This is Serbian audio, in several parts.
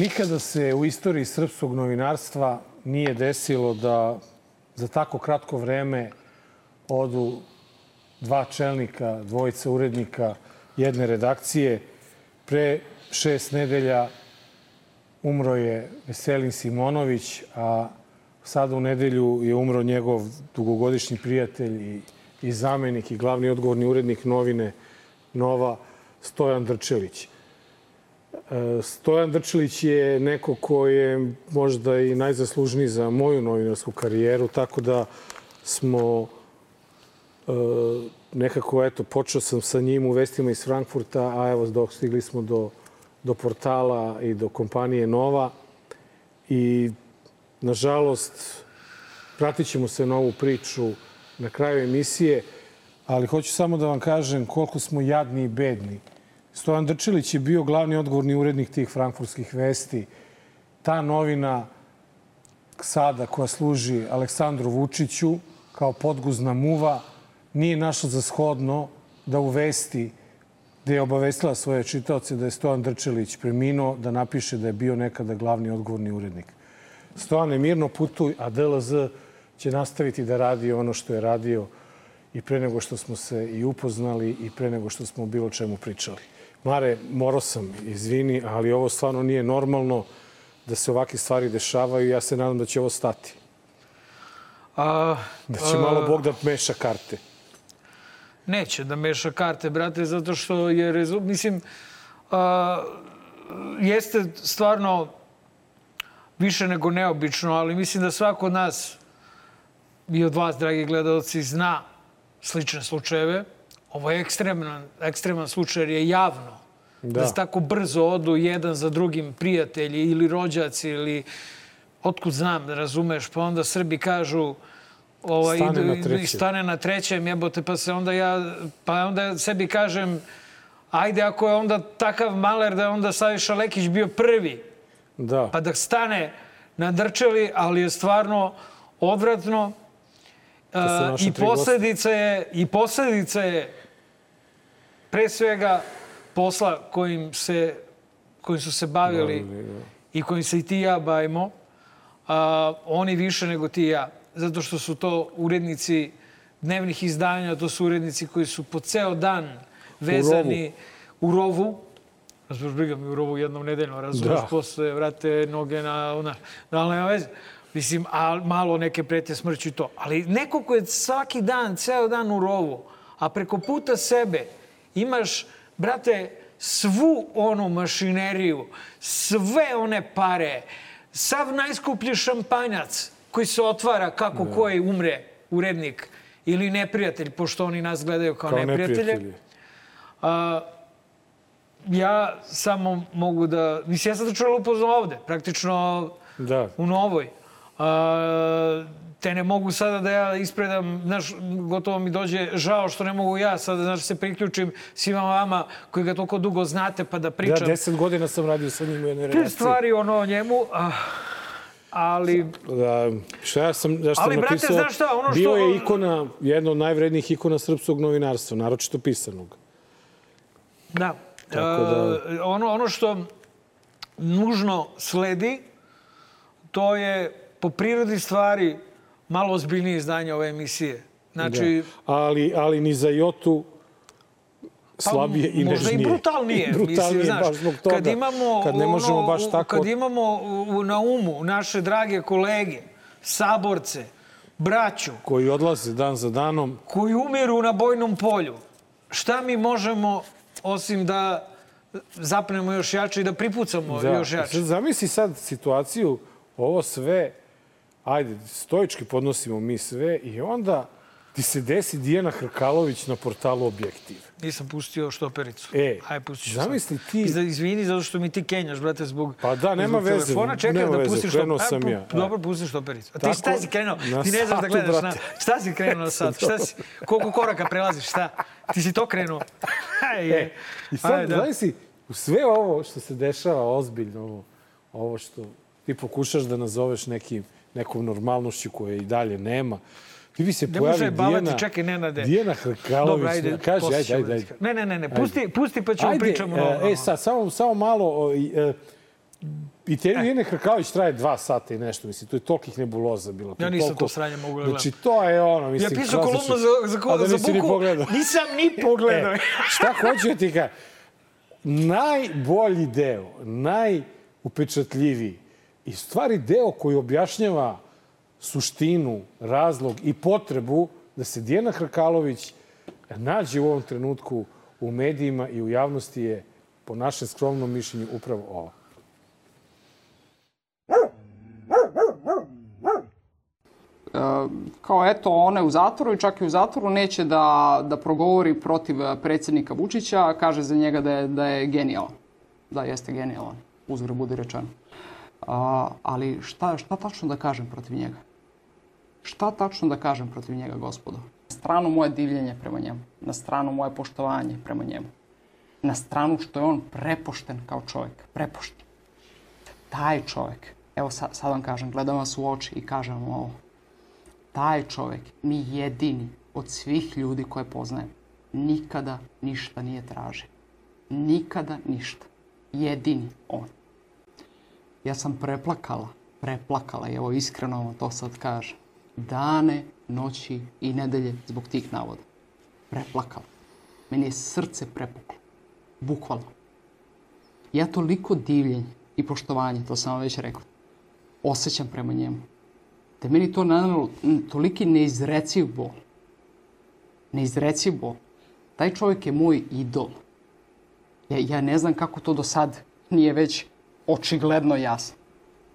Nikada se u istoriji srpskog novinarstva nije desilo da za tako kratko vreme odu dva čelnika, dvojica urednika jedne redakcije. Pre šest nedelja umro je Veselin Simonović, a sada u nedelju je umro njegov dugogodišnji prijatelj i, i zamenik i glavni odgovorni urednik novine Nova Stojan Drčelić. Stojan Drčelić je neko ko je možda i najzaslužniji za moju novinarsku karijeru, tako da smo e, nekako, eto, počeo sam sa njim u vestima iz Frankfurta, a evo, dok stigli smo do, do portala i do kompanije Nova. I, nažalost, pratit ćemo se na ovu priču na kraju emisije, ali hoću samo da vam kažem koliko smo jadni i bedni Stojan Drčilić je bio glavni odgovorni urednik tih frankfurtskih vesti. Ta novina sada koja služi Aleksandru Vučiću kao podguzna muva nije našla za shodno da u vesti gde je obavestila svoje čitaoce da je Stojan Drčelić preminuo, da napiše da je bio nekada glavni odgovorni urednik. Stojan je mirno putuj, a DLZ će nastaviti da radi ono što je radio i pre nego što smo se i upoznali i pre nego što smo bilo čemu pričali. Mare, morao sam, izvini, ali ovo stvarno nije normalno da se ovakve stvari dešavaju i ja se nadam da će ovo stati. A, da će a, malo Bog da meša karte. Neće da meša karte, brate, zato što je... Rezu... Mislim, a, jeste stvarno više nego neobično, ali mislim da svako od nas i od vas, dragi gledalci, zna slične slučajeve Ovo je ekstreman, ekstreman slučaj jer je javno. Da. da se tako brzo odu jedan za drugim prijatelji ili rođaci ili otkud znam, da razumeš, pa onda Srbi kažu ovaj, stane, na trećem. stane na trećem, jebote, pa se onda ja, pa onda sebi kažem, ajde ako je onda takav maler da je onda Saviša Lekić bio prvi, da. pa da stane na drčeli, ali je stvarno odvratno. I posledica je, i posledica je pre svega posla kojim, se, kojim su se bavili da. i kojim se i ti ja bavimo, a, oni više nego ti ja. Zato što su to urednici dnevnih izdanja, to su urednici koji su po ceo dan vezani u rovu. U rovu. Razumeš, briga mi u rovu jednom nedeljno, razumeš, da. posle vrate noge na, na, na, na veze. Mislim, a malo neke prete smrću i to. Ali neko ko je svaki dan, ceo dan u rovu, a preko puta sebe imaš, brate, svu onu mašineriju, sve one pare, sav najskuplji šampanjac koji se otvara kako da. koji umre urednik ili neprijatelj, pošto oni nas gledaju kao, kao neprijatelje. neprijatelji. A, ja samo mogu da... Mislim, ja sam to čuvala upoznao ovde, praktično da. u Novoj. A, te ne mogu sada da ja ispredam, znaš, gotovo mi dođe žao što ne mogu ja sada, znaš, se priključim svima vama koji ga toliko dugo znate pa da pričam. Da, deset godina sam radio sa njim u jednoj redakciji. Te stvari ono o njemu, ah, ali... Da, šta ja sam, ja sam ali, napisao, brate, znaš šta, ono što... Bio je ikona, jedna od najvrednijih ikona srpskog novinarstva, naročito pisanog. Da. Tako da... Uh, ono, ono što nužno sledi, to je po prirodi stvari malo ozbiljnije izdanje ove emisije. Znači... Da. Ali, ali ni za Jotu slabije pa, i nežnije. Možda i brutalnije. I brutalnije mislim, baš zbog toga. Kad imamo, kad ne možemo ono, baš tako... Kad imamo na umu naše drage kolege, saborce, braću... Koji odlaze dan za danom. Koji umiru na bojnom polju. Šta mi možemo, osim da zapnemo još jače i da pripucamo da. još jače? Zamisli sad situaciju, ovo sve ajde, stojički podnosimo mi sve i onda ti se desi Dijana Hrkalović na portalu Objektiv. Nisam pustio štopericu. E, Aj, pustit zamisli ti... Izvini zato što mi ti kenjaš, brate, zbog... Pa da, nema zbog veze. Telefona čekaj da veze, pustiš krenuo sam ja. Dobro, pusti štopericu. A ti Tako, šta si krenuo? Ti ne znaš da gledaš brate. na... Šta si krenuo na sat? Šta si... Koliko koraka prelaziš? Šta? Ti si to krenuo? Aj, e, I sad, Aj, da. zamisli, u sve ovo što se dešava, ozbiljno ovo, ovo što ti pokušaš da nazoveš nekim nekom normalnošću koje i dalje nema. Ti bi se ne pojavi Dijana... čekaj, Nenade. Dijana Hrkalović. Dobro, ajde, kaže, ajde, ajde, ajde. Ne, ne, ne, ne, pusti, ajde. pusti pa ćemo ajde, pričamo. E, e, sad, samo, samo malo... E, I te Dijene Hrkalović traje dva sata i nešto, mislim, to je tolikih nebuloza bilo. Ja nisam to sranje mogu da gledam. Znači, to je ono, mislim... Ja pisao kolumnu za, za, ko, da za ni buku, pogledao. nisam ni pogledao. E, šta hoću da ti kažem? Najbolji deo, najupečatljiviji i stvari deo koji objašnjava suštinu, razlog i potrebu da se Dijana Hrkalović nađe u ovom trenutku u medijima i u javnosti je, po našem skromnom mišljenju, upravo ova. kao eto, ona je u zatvoru i čak i u zatvoru neće da, da progovori protiv predsjednika Vučića, kaže za njega da je, da je genijalan. Da, jeste genijalan, uzgre budi rečeno. A, ali šta, šta tačno da kažem protiv njega? Šta tačno da kažem protiv njega, gospodo? Na stranu moje divljenje prema njemu, na stranu moje poštovanje prema njemu, na stranu što je on prepošten kao čovjek, prepošten. Taj čovjek, evo sad, sad vam kažem, gledam vas u oči i kažem vam ovo, taj čovjek mi jedini od svih ljudi koje poznajem nikada ništa nije tražio. Nikada ništa. Jedini on. Ja sam preplakala, preplakala evo iskreno vam to sad kažem. Dane, noći i nedelje zbog tih navoda. Preplakala. Meni je srce prepuklo. Bukvalno. Ja toliko divljenje i poštovanje, to sam vam već rekao, osjećam prema njemu da meni to nanalo toliki neizreciv bol. Neizreciv bol. Taj čovjek je moj idol. Ja, ja ne znam kako to do sad nije već očigledno jasno.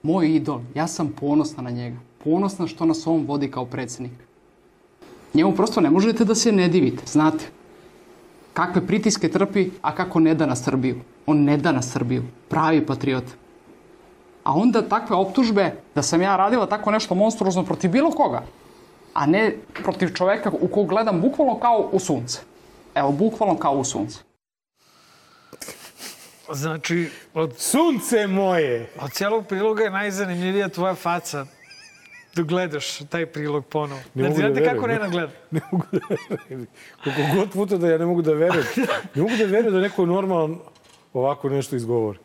Moj idol. Ja sam ponosna na njega. Ponosna što nas on vodi kao predsjednik. Njemu prosto ne možete da se ne divite, znate. Kakve pritiske trpi, a kako ne da na Srbiju. On ne da na Srbiju. Pravi patriot a onda takve optužbe da sam ja radila tako nešto monstruozno protiv bilo koga, a ne protiv čoveka u kog gledam bukvalno kao u sunce. Evo, bukvalno kao u sunce. Znači, od, Sunce moje! od cijelog priloga je najzanimljivija tvoja faca dok gledaš taj prilog ponovo. Ne Ne da znate verujem. kako Nena gleda. Ne mogu da verujem. Koliko god puta da ja ne mogu da verujem. Ne mogu da verujem da neko normalno ovako nešto izgovori.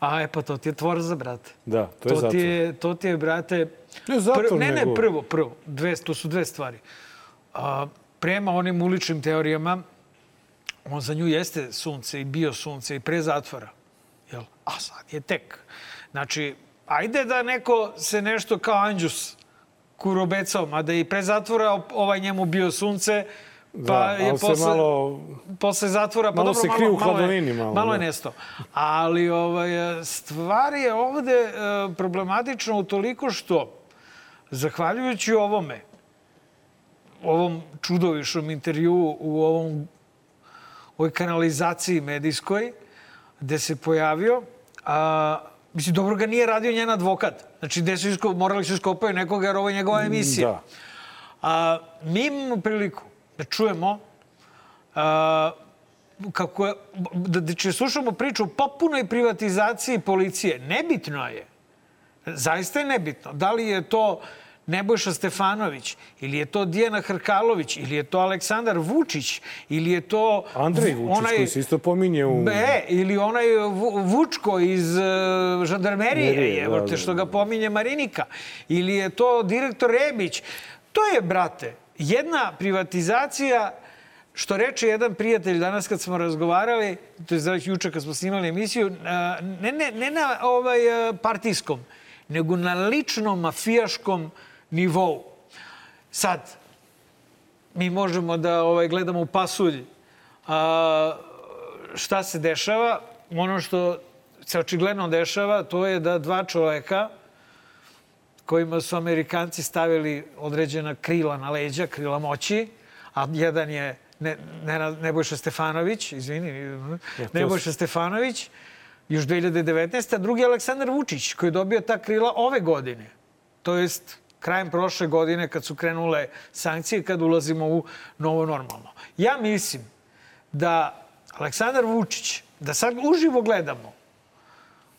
A, e pa to ti je tvorza, brate. Da, to je To zato. ti je, to ti je, brate... To je zatvor, ne, ne, prvo, prvo. Dve, to su dve stvari. A, prema onim uličnim teorijama, on za nju jeste sunce i bio sunce i pre zatvora. Jel? A sad je tek. Znači, ajde da neko se nešto kao Anđus kurobecao, mada i pre zatvora ovaj njemu bio sunce, pa Da, je posle, malo- posle zatvora... Pa malo dobro, se krije u malo je- malo, malo je da. nesto. Ali ovaj, stvar je ovde e, problematična u toliko što, zahvaljujući ovome, ovom čudovišnom intervju u ovom ovoj kanalizaciji medijskoj, gde se pojavio, a, mislim, dobro ga nije radio njen advokat. Znači, gde su isko, morali su iskopaju nekoga, jer ovo je njegova emisija. Da. A, mi imamo priliku da čujemo a, kako je, da, da će slušamo priču o potpunoj privatizaciji policije. Nebitno je. Zaista je nebitno. Da li je to Nebojša Stefanović, ili je to Dijana Hrkalović, ili je to Aleksandar Vučić, ili je to... Andrej Vučić, koji se isto pominje u... E, ili onaj Vu- Vučko iz uh, žandarmerije, Merije, evo da, te da, što ga pominje Marinika. Ili je to direktor Rebić. To je, brate, jedna privatizacija što reče jedan prijatelj danas kad smo razgovarali, to je znači juče kad smo snimali emisiju, a, ne, ne, ne na ovaj, a, partijskom, nego na ličnom mafijaškom nivou. Sad, mi možemo da ovaj, gledamo u pasulj a, šta se dešava. Ono što se očigledno dešava, to je da dva čoveka kojima su Amerikanci stavili određena krila na leđa, krila moći, a jedan je ne, ne, Nebojša Stefanović, izvini, Nebojša Stefanović, još 2019. A drugi je Aleksandar Vučić, koji je dobio ta krila ove godine. To jest krajem prošle godine kad su krenule sankcije, kad ulazimo u novo normalno. Ja mislim da Aleksandar Vučić, da sad uživo gledamo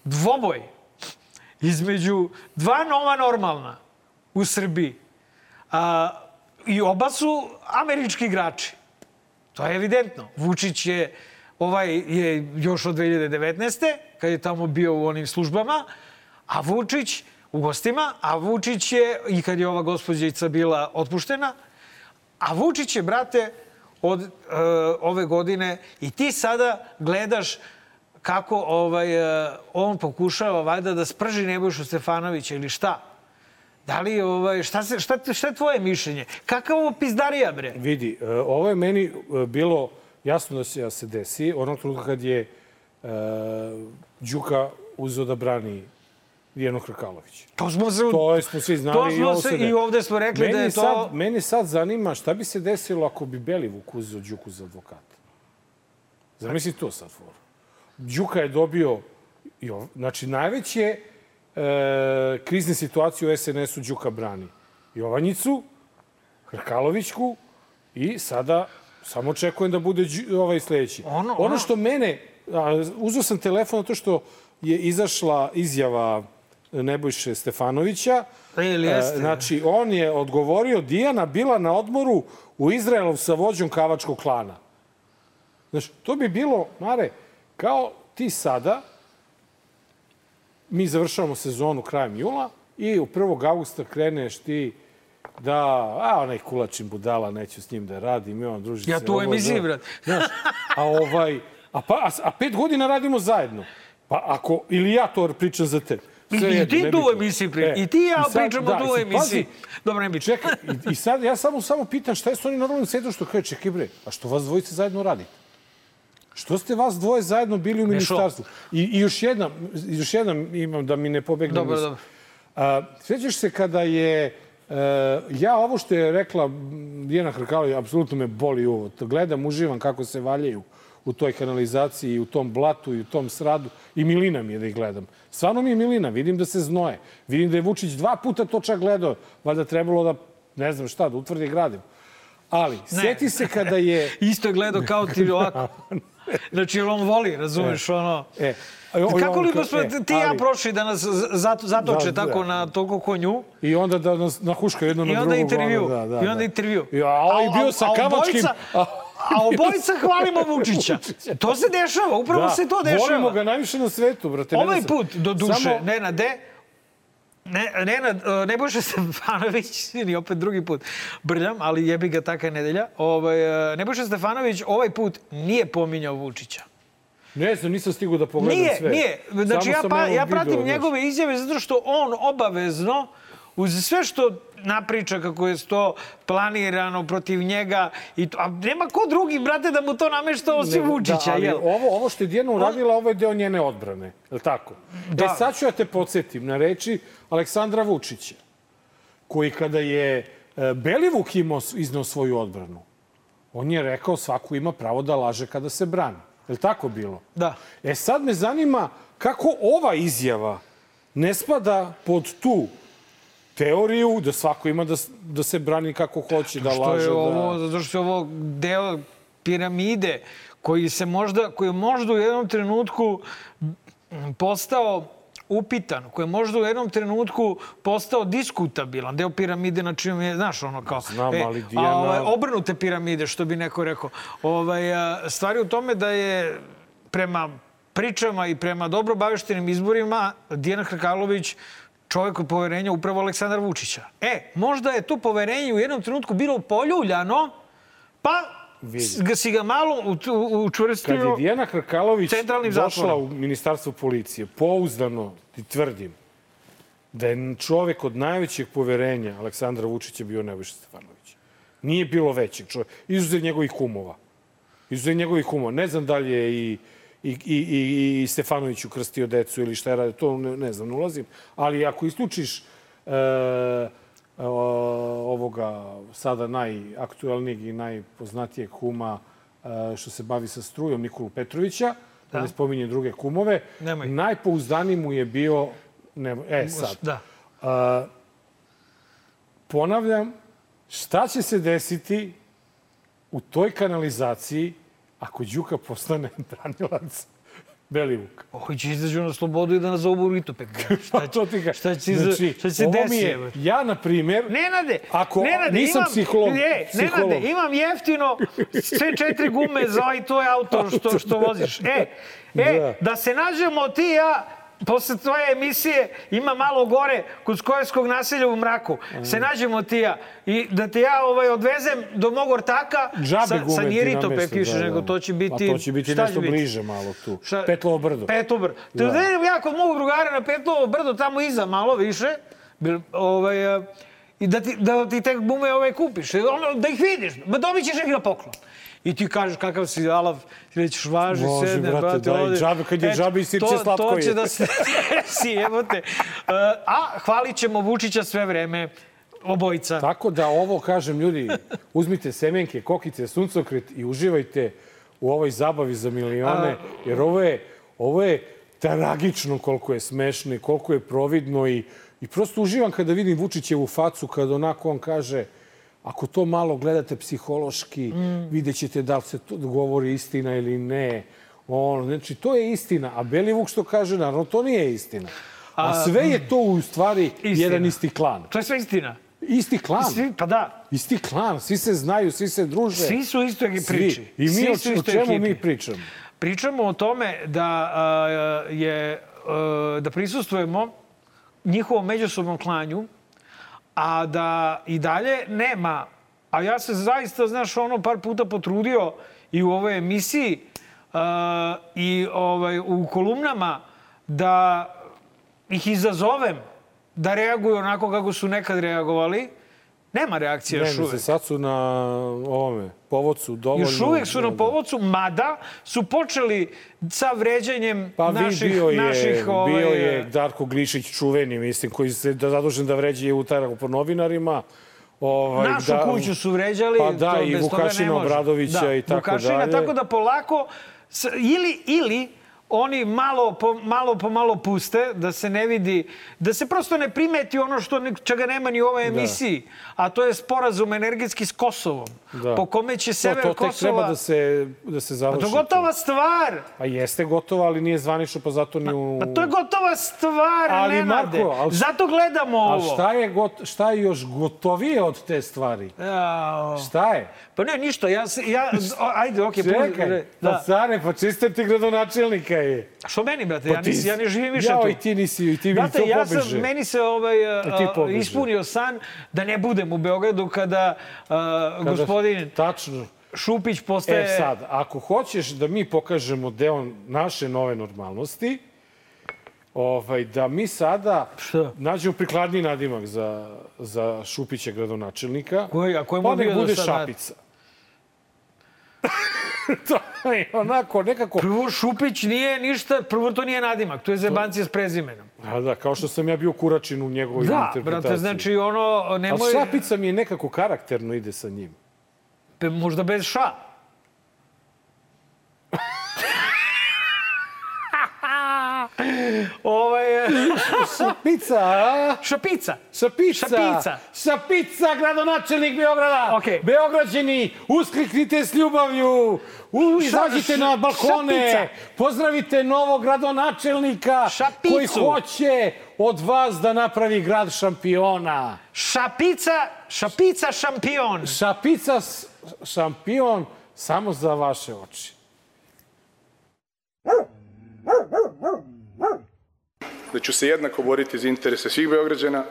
dvoboj između dva nova normalna u Srbiji. A, I oba su američki igrači. To je evidentno. Vučić je ovaj je još od 2019. kad je tamo bio u onim službama, a Vučić u gostima, a Vučić je, i kad je ova gospođica bila otpuštena, a Vučić je, brate, od uh, ove godine i ti sada gledaš kako ovaj, uh, on pokušava valjda da sprži Nebojšu Stefanovića ili šta. Da li, ovaj, šta, se, šta, šta je tvoje mišljenje? Kakav ovo pizdarija, bre? Vidi, uh, ovo je meni bilo jasno da se, da se desi. Onog trenutka kad je uh, Đuka uzeo da brani Dijanu Hrkalović. To smo se... To smo svi znali. To smo i, se, i ovde smo rekli meni da je to... Sad, meni sad zanima šta bi se desilo ako bi Belivuk uzeo Đuku za advokata. Zamisli to sad, For. Đuka je dobio... Jo, znači, najveće e, krizne situacije u SNS-u Đuka brani. Jovanjicu, Hrkalovićku i sada samo očekujem da bude ovaj sledeći. Ono, ono što mene... A, uzeo sam telefon to što je izašla izjava Nebojše Stefanovića. Ili jeste. Znači, on je odgovorio, Dijana bila na odmoru u Izraelu sa vođom kavačkog klana. Znači, to bi bilo, Mare, kao ti sada, mi završavamo sezonu krajem jula i u 1. augusta kreneš ti da, a onaj kulačin budala, neću s njim da radim, i on druži ja se. Ja tu emisiji, brat. Znaš, a ovaj, a, pa, a, a pet godina radimo zajedno. Pa ako, ili ja to pričam za te. Sve I, ti tu u emisiji pričam. E, I ti i ja sad, pričamo da, tu u emisiji. Dobro, ne bi Čekaj, i, i sad ja samo, samo pitam šta je s onim normalnim svetom što kaže, čekaj bre, a što vas dvojice zajedno radite? Što ste vas dvoje zajedno bili u ministarstvu? I, i još jedna, još jedna imam da mi ne pobegne. Dobro, dobro. A, sjećaš se kada je Uh, ja ovo što je rekla Dijana Hrkalović, apsolutno me boli uvo. Gledam, uživam kako se valjaju u toj kanalizaciji, u tom blatu i u tom sradu. I Milina mi je da ih gledam. Stvarno mi je Milina, vidim da se znoje. Vidim da je Vučić dva puta to čak gledao. Valjda trebalo da, ne znam šta, da utvrdi gradim. Ali, ne. sjeti se kada je... Isto je gledao kao ti ovako. Znači, on voli, razumeš, e. ono... E. Kako li smo e, ti ali, ja prošli da nas zato, zatoče da, tako da. na toliko konju? I onda da nas nahuška jedno na drugo. I onda intervju. Da, da, I onda da. intervju. Ja, a, i bio sa kavačkim... A obojica hvalimo Vučića. To se dešava, upravo da, se to dešava. Volimo ga najviše na svetu, brate. Ovaj put, do duše, Samo... Nenade, ne, Nenad, e, ne Bože Stefanović, ili opet drugi put brljam, ali jebi ga taka nedelja. Ovaj, e, Nebojša Stefanović ovaj put nije pominjao Vučića. Ne znam, nisam stigao da pogledam nije, sve. Nije, nije. Znači, ja, pa, ja pratim video, njegove izjave zato što on obavezno, uz sve što napriča kako je to planirano protiv njega. I to, a nema ko drugi, brate, da mu to namešta osim Vučića, da, ali jel? Ovo, ovo što je Dijana uradila, ovo je deo njene odbrane, je li tako? Da. E, sad ću ja te podsjetim na reči Aleksandra Vučića, koji kada je e, Belivuk imao, iznao svoju odbranu, on je rekao svaku ima pravo da laže kada se brani. Je li tako bilo? Da. E sad me zanima kako ova izjava ne spada pod tu teoriju da svako ima da, da se brani kako hoće, da što laže. Je ovo, da... Zato što je ovo deo piramide koji se možda, koji je možda u jednom trenutku postao upitan, koji je možda u jednom trenutku postao diskutabilan, deo piramide na čim je, znaš, ono kao... Znam, e, ali Dijana... Ovaj, obrnute piramide, što bi neko rekao. Ovaj, stvari u tome da je prema pričama i prema dobro baveštenim izborima Dijana Hrkalović čovjek od poverenja upravo Aleksandar Vučića. E, možda je to poverenje u jednom trenutku bilo poljuljano, pa ga si ga malo učvrstio Kad je Dijana Hrkalović došla zatvorom. u ministarstvo policije, pouzdano ti tvrdim da je čovek od najvećeg poverenja Aleksandra Vučića bio Nebojša Stefanović. Nije bilo većeg čovjeka. Izuzev njegovih kumova. Izuzev njegovih kumova. Ne znam da li je i i, i, i, Stefanović ukrstio decu ili šta je radio, to ne, ne znam, ne ulazim. Ali ako isključiš e, ovoga sada najaktualnijeg i najpoznatijeg kuma e, što se bavi sa strujom Nikolu Petrovića, da, da ne spominje druge kumove, Nemoj. najpouzdaniji mu je bio... Ne, e, sad. Da. E, ponavljam, šta će se desiti u toj kanalizaciji ako Đuka postane branilac Belivuk. Ovo će izađu na slobodu i da nazovu Ritopek. Pa to ti ga. Šta će, znači, šta će desiti? je, ja, na primjer, Nenade, Ako Nenade, nisam imam, psiholog, ne, psiholog. Nenade, imam jeftino sve četiri gume za ovaj tvoj auto što, što voziš. E, e Da. da. se nađemo ti i ja posle tvoje emisije ima malo gore kod Skojevskog naselja u mraku. Se nađemo ti ja i da te ja ovaj odvezem do mog ortaka džabe sa, sa nije Ritopek više, da, nego da. to će biti... Pa to će biti nešto bliže malo tu. Šta- Petlovo brdo. Petlovo brdo. Da. Da. da ja kod mog drugara na Petlovo brdo, tamo iza malo više, bil, ovaj, e, i da ti, da ti te gume ovaj kupiš. Ono, da ih vidiš, ma dobit ćeš ih na poklon. I ti kažeš kakav si alav, ti rećeš važi, Može, sedne, brate, brate, daj, ovde. džabe, kad je džabe i sirće to- slatko To je. će da se desi, evo te. E, A hvalit ćemo Vučića sve vreme, obojica. Tako da ovo, kažem, ljudi, uzmite semenke, kokice, suncokret i uživajte u ovoj zabavi za milione, jer ovo je, ovo je tragično koliko je smešno i koliko je providno i, i prosto uživam kada vidim Vučićevu facu, kada onako on kaže ako to malo gledate psihološki, mm. vidjet ćete da li se to govori istina ili ne. On, znači, to je istina. A Belivuk što kaže, naravno, to nije istina. A sve je to u stvari Istina. jedan isti klan. To je sve istina. Isti klan. Svi, pa da, Isti klan, svi se znaju, svi se druže. svi su u istoj priči. Svi. I mi o, o čemu ekipi. mi pričamo? Pričamo o tome da a, je a, da prisustvujemo njihovom međusobnom klanju, a da i dalje nema, a ja se zaista, znaš, ono par puta potrudio i u ovoj emisiji a, i ovaj, u kolumnama da ih izazovem da reaguju onako kako su nekad reagovali. Nema reakcije Ne, još ne, uvek. sad su na ovome, povodcu dovoljno... Još uvijek su na povodcu, mada su počeli sa vređanjem Pa naših, bio je, naših ovaj, bio je Darko Glišić čuveni, mislim, koji se da zadužen da vređe i utarako po novinarima. Ovaj, našu da, kuću su vređali. Pa da, to i ne Vukašina. Obradovića da, i tako Vukašina, dalje. Tako da polako, ili, ili oni malo po, malo po malo puste, da se ne vidi, da se prosto ne primeti ono što čega nema ni u ovoj emisiji, a to je sporazum energetski s Kosovom, Da. po kome će To, sever to tek Kosova... treba da se, da se Pa završi. to je gotova stvar. Pa jeste gotovo, ali nije zvanično, pa zato ni u... Pa to je gotova stvar, Ali, Nenade. Marko, ali- Zato gledamo A ovo. šta je, got, šta je još gotovije od te stvari? Jao. Šta je? Pa ne, ništa, ja, ja ajde, okej. pusti, Čekaj, pa da. care, pa čiste ti gradonačelnika je. Što meni, brate, Pa ja, nis, ja ne živim više Jao, tu. i ti nisi, i ti mi to ja pobeže. sam, meni se ovaj, a, ti pobeže. ispunio san da ne budem u Beogradu kada, a, Kada- gospodin Tačno. Šupić postaje... E sad, ako hoćeš da mi pokažemo deo naše nove normalnosti, ovaj, da mi sada Šta? nađemo prikladni nadimak za, za Šupića gradonačelnika. Koji- a koji mu pa nek do bude sad Šapica. to je onako, nekako... Prvo, Šupić nije ništa, prvo to nije nadimak, to je zebancija s prezimenom. A da, kao što sam ja bio Kuračin u njegovoj Da, interpretaciji. brate, znači ono, Ali nemoj... Šapica mi je nekako karakterno ide sa njim. Pe- Možda bez ša. Ovaj, Šapica, a? šapica. Šapica. Šapica. Šapica, gradonačelnik Beograda. Okej. Beograđani, uskliknite s ljubavlju. U, izađite na balkone. šapica. Pozdravite novog gradonačelnika Šapicu. koji hoće od vas da napravi grad šampiona. Šapica, šapica šampion. Šapica šampion samo za vaše oči. da ću se jednako boriti za interese svih Beograđana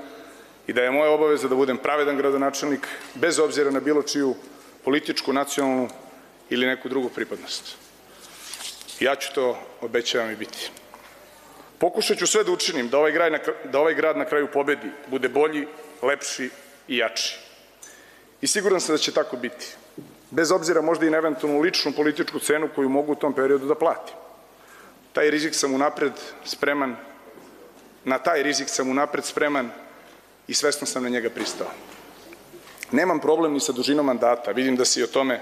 i da je moja obaveza da budem pravedan gradonačelnik bez obzira na bilo čiju političku, nacionalnu ili neku drugu pripadnost. Ja ću to, obećavam i biti. Pokušat ću sve da učinim da ovaj, grad na, da ovaj grad na kraju pobedi, bude bolji, lepši i jači. I siguran sam da će tako biti. Bez obzira možda i na eventualnu ličnu političku cenu koju mogu u tom periodu da platim. Taj rizik sam unapred spreman na taj rizik sam unapred spreman i svesno sam na njega pristao. Nemam problem ni sa dužinom mandata, vidim da se i o tome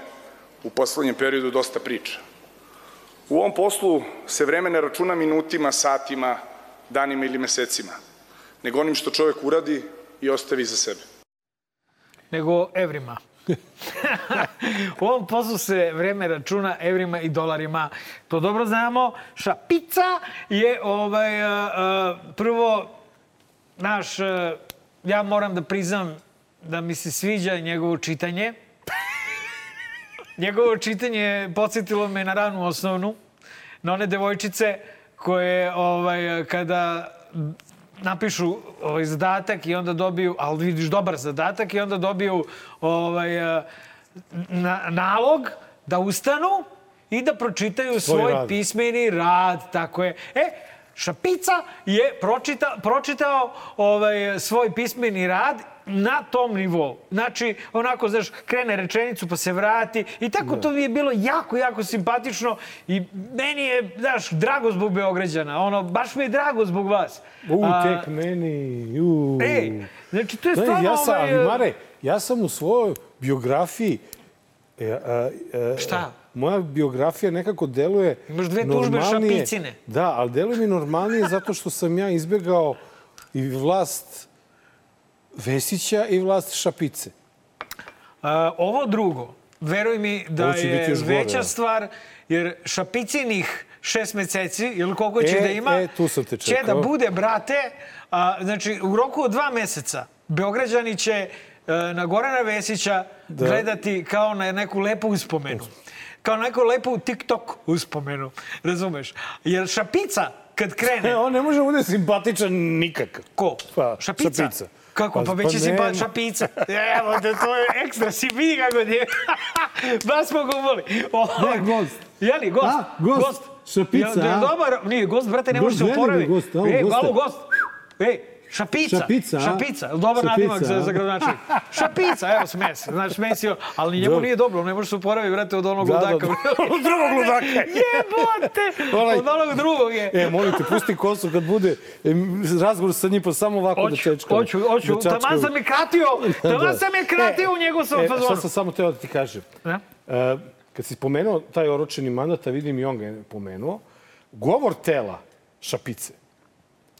u poslednjem periodu dosta priča. U ovom poslu se vreme ne računa minutima, satima, danima ili mesecima, nego onim što čovek uradi i ostavi za sebe. Nego evrima. U ovom poslu se vreme računa evrima i dolarima. To dobro znamo. Šapica je ovaj, a, a, prvo naš, a, ja moram da priznam da mi se sviđa njegovo čitanje. njegovo čitanje podsjetilo me na ranu osnovnu, na one devojčice koje ovaj, kada napišu ovaj zadatak i onda dobiju, ali vidiš dobar zadatak i onda dobiju ovaj, na, nalog da ustanu i da pročitaju svoj, svoj pismeni rad. Tako je. E, Šapica je pročita, pročitao ovaj, svoj pismeni rad na tom nivou. Znači, onako, znaš, krene rečenicu pa se vrati i tako da. to mi je bilo jako, jako simpatično i meni je, znaš, drago zbog Beograđana. Ono, baš mi je drago zbog vas. U, A, tek meni, u. Ej, znači, to je stvarno... Ja sam, ovaj, ali Mare, ja sam u svojoj biografiji... E, a, a, Šta? moja biografija nekako deluje Imaš dve tužbe šapicine. Da, ali deluje mi normalnije zato što sam ja izbegao i vlast Vesića i vlast Šapice. A, ovo drugo, veruj mi da je veća gore, stvar, jer Šapicinih šest meseci, ili koliko će e, da ima, e, tu sam te će da bude, brate, a, znači u roku od dva meseca Beograđani će a, e, na Gorana Vesića da. gledati kao na neku lepu uspomenu. Kao na neku lepu TikTok uspomenu, razumeš? Jer Šapica, kad krene... On ne može da bude simpatičan nikak. Ko? Pa, šapica. šapica. Kako? Pa, pa već pa si pa šapica. Evo, da to je ekstra. Si vidi kako je. Baš smo ga uvoli. Ne, gost. Jeli, gost? A, gost. gost. Šapica, ja, dobar, nije, gost, brate, ne može se oporavi. Gost, Ej, malo gost. Ej, Šapica. Šapica. Šapica. Dobar Šapica. nadimak za, za gradonačelnik. Šapica, evo smes. Znaš, smesio, ali njemu nije dobro. Ne može se oporaviti, vrate, od onog da, ludaka. Da, da. od drugog ludaka. Jebote! Od onog drugog je. E, molim te, pusti kosu kad bude razgovor sa njim, pa samo ovako oću, da čečkamo. Hoću, hoću. Da Taman sam je kratio. Taman da. sam je kratio e, u njegov sam e, fazonu. Šta sam samo teo da ti kažem. Ja? Uh, kad si spomenuo taj oročeni mandat, a vidim i on ga je pomenuo, govor tela Šapice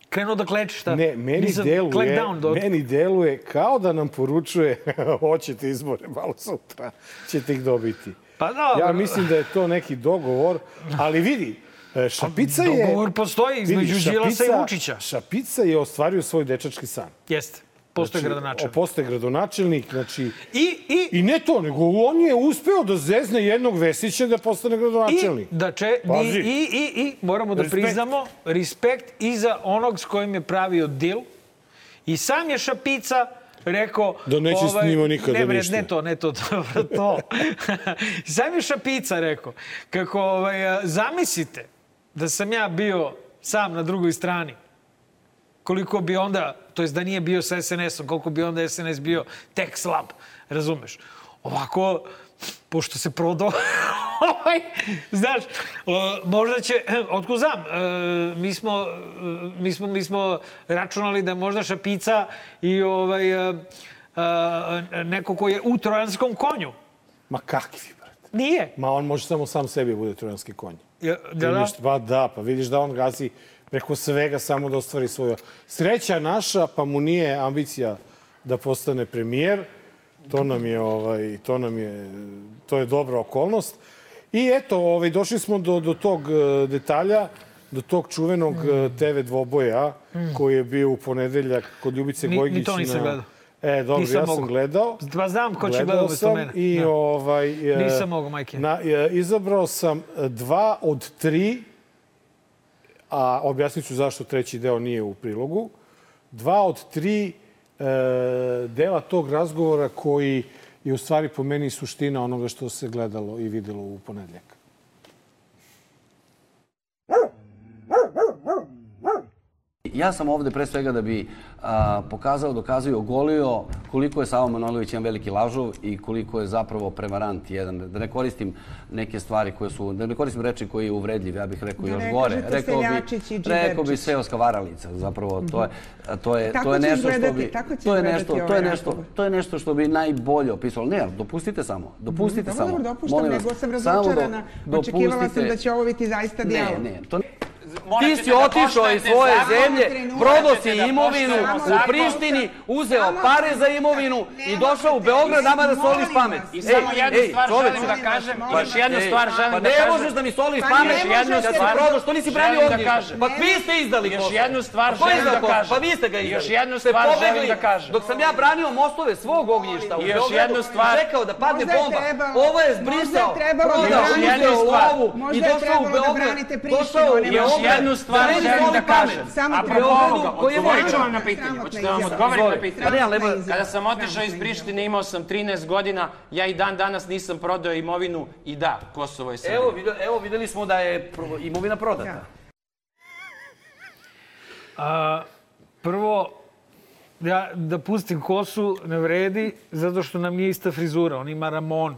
krenuo da kleči, šta? Ne, meni Nisam deluje, do... meni deluje kao da nam poručuje hoćete izbore malo sutra, ćete ih dobiti. Pa dobro. Ja mislim da je to neki dogovor, ali vidi, e, Šapica je... Dogovor postoji između Đilasa i Vučića. Šapica je ostvario svoj dečački san. Jeste. Postoje znači, gradonačelnik. Postoje gradonačelnik, znači... I, i, I ne to, nego on je uspeo da zezne jednog Vesića da postane gradonačelnik. I, da če, i, i, i, i, moramo da respekt. priznamo, respekt i za onog s kojim je pravio dil. I sam je Šapica rekao... Da neće ovaj, s njima nikada ne, ništa. Ne, to, ne to, to. to. sam je Šapica rekao, kako ovaj, zamislite da sam ja bio sam na drugoj strani koliko bi onda, to jest da nije bio sa SNS-om, koliko bi onda SNS bio tek slab, razumeš? Ovako, pošto se prodao, ovaj, znaš, možda će, otko znam, e, mi smo, e, mi smo, mi smo računali da možda Šapica i ovaj, neko ko je u trojanskom konju. Ma kakvi, brate? Nije. Ma on može samo sam sebi bude trojanski konj. Ja, da, da? Pa da, pa vidiš da on gazi preko svega samo da ostvari svoju... Sreća naša, pa mu nije ambicija da postane premijer. To nam je, ovaj, to nam je, to je dobra okolnost. I eto, ovaj, došli smo do, do tog e, detalja, do tog čuvenog mm. TV dvoboja mm. koji je bio u ponedeljak kod Ljubice ni, Gojgić. Ni to nisam gledao. E, dobro, nisam ja sam mogu. gledao. Pa znam ko će gledao umesto mene. I, da. ovaj, e, nisam mogu, majke. Na, e, izabrao sam dva od tri a objasnit ću zašto treći deo nije u prilogu. Dva od tri e, dela tog razgovora koji je u stvari po meni suština onoga što se gledalo i videlo u ponedljak. Ja sam ovde pre svega da bi a, pokazao, dokazao i ogolio koliko je Savo Manojlović jedan veliki lažov i koliko je zapravo prevarant jedan. Da ne koristim neke stvari koje su, da ne koristim reči koje je uvredljiv, ja bih rekao da još gore. Rekao bi, rekao bi seoska varalica, zapravo to je, to je, Tako to je nešto što bi, to je nešto, to je nešto, to je nešto što bi najbolje opisalo. Ne, dopustite samo, dopustite dobro, samo. Dobro, dopuštam, nego sam razočarana. Očekivala sam da će ovo biti zaista dijalog. Ne, ne, to Ti si otišao iz svoje zemlje, prodao si imovinu u Prištini, uzeo pare za imovinu i došao u Beograd nama da soliš pamet. I samo jednu stvar želim da kažem, još jednu stvar želim pa da kažem. Pa ne možeš da mi soliš pamet, jednu si stvar prodao, što nisi branio da kažem. Pa vi ste izdali Još Kosovo. jednu stvar Pa želim da kažem. Pa vi ste ga izdali. Još jednu stvar želim pobegli, da kažem. Dok sam ja branio mostove svog ognjišta u još Beogradu jednu stvar- i čekao da padne bomba, ovo je zbrisao, da prodao, uzeo lovu i Možda je došao u trebalo da Beograd. branite Prištinu, Došao u Još Beograd. Jednu stvar meni želim da kažem. A Beogradu, ovoga, odgovorit ću važan. vam na pitanje. Sramotna Hoćete da vam odgovorim na pitanje? Pa Kada sam otišao iz Prištine imao sam 13 godina, ja i dan danas nisam prodao imovinu i da, Kosovo je Srbija. Evo, videli, evo videli smo da je pro- imovina prodata. A, prvo, ja, da pustim kosu ne vredi zato što nam nije ista frizura. On ima ramon.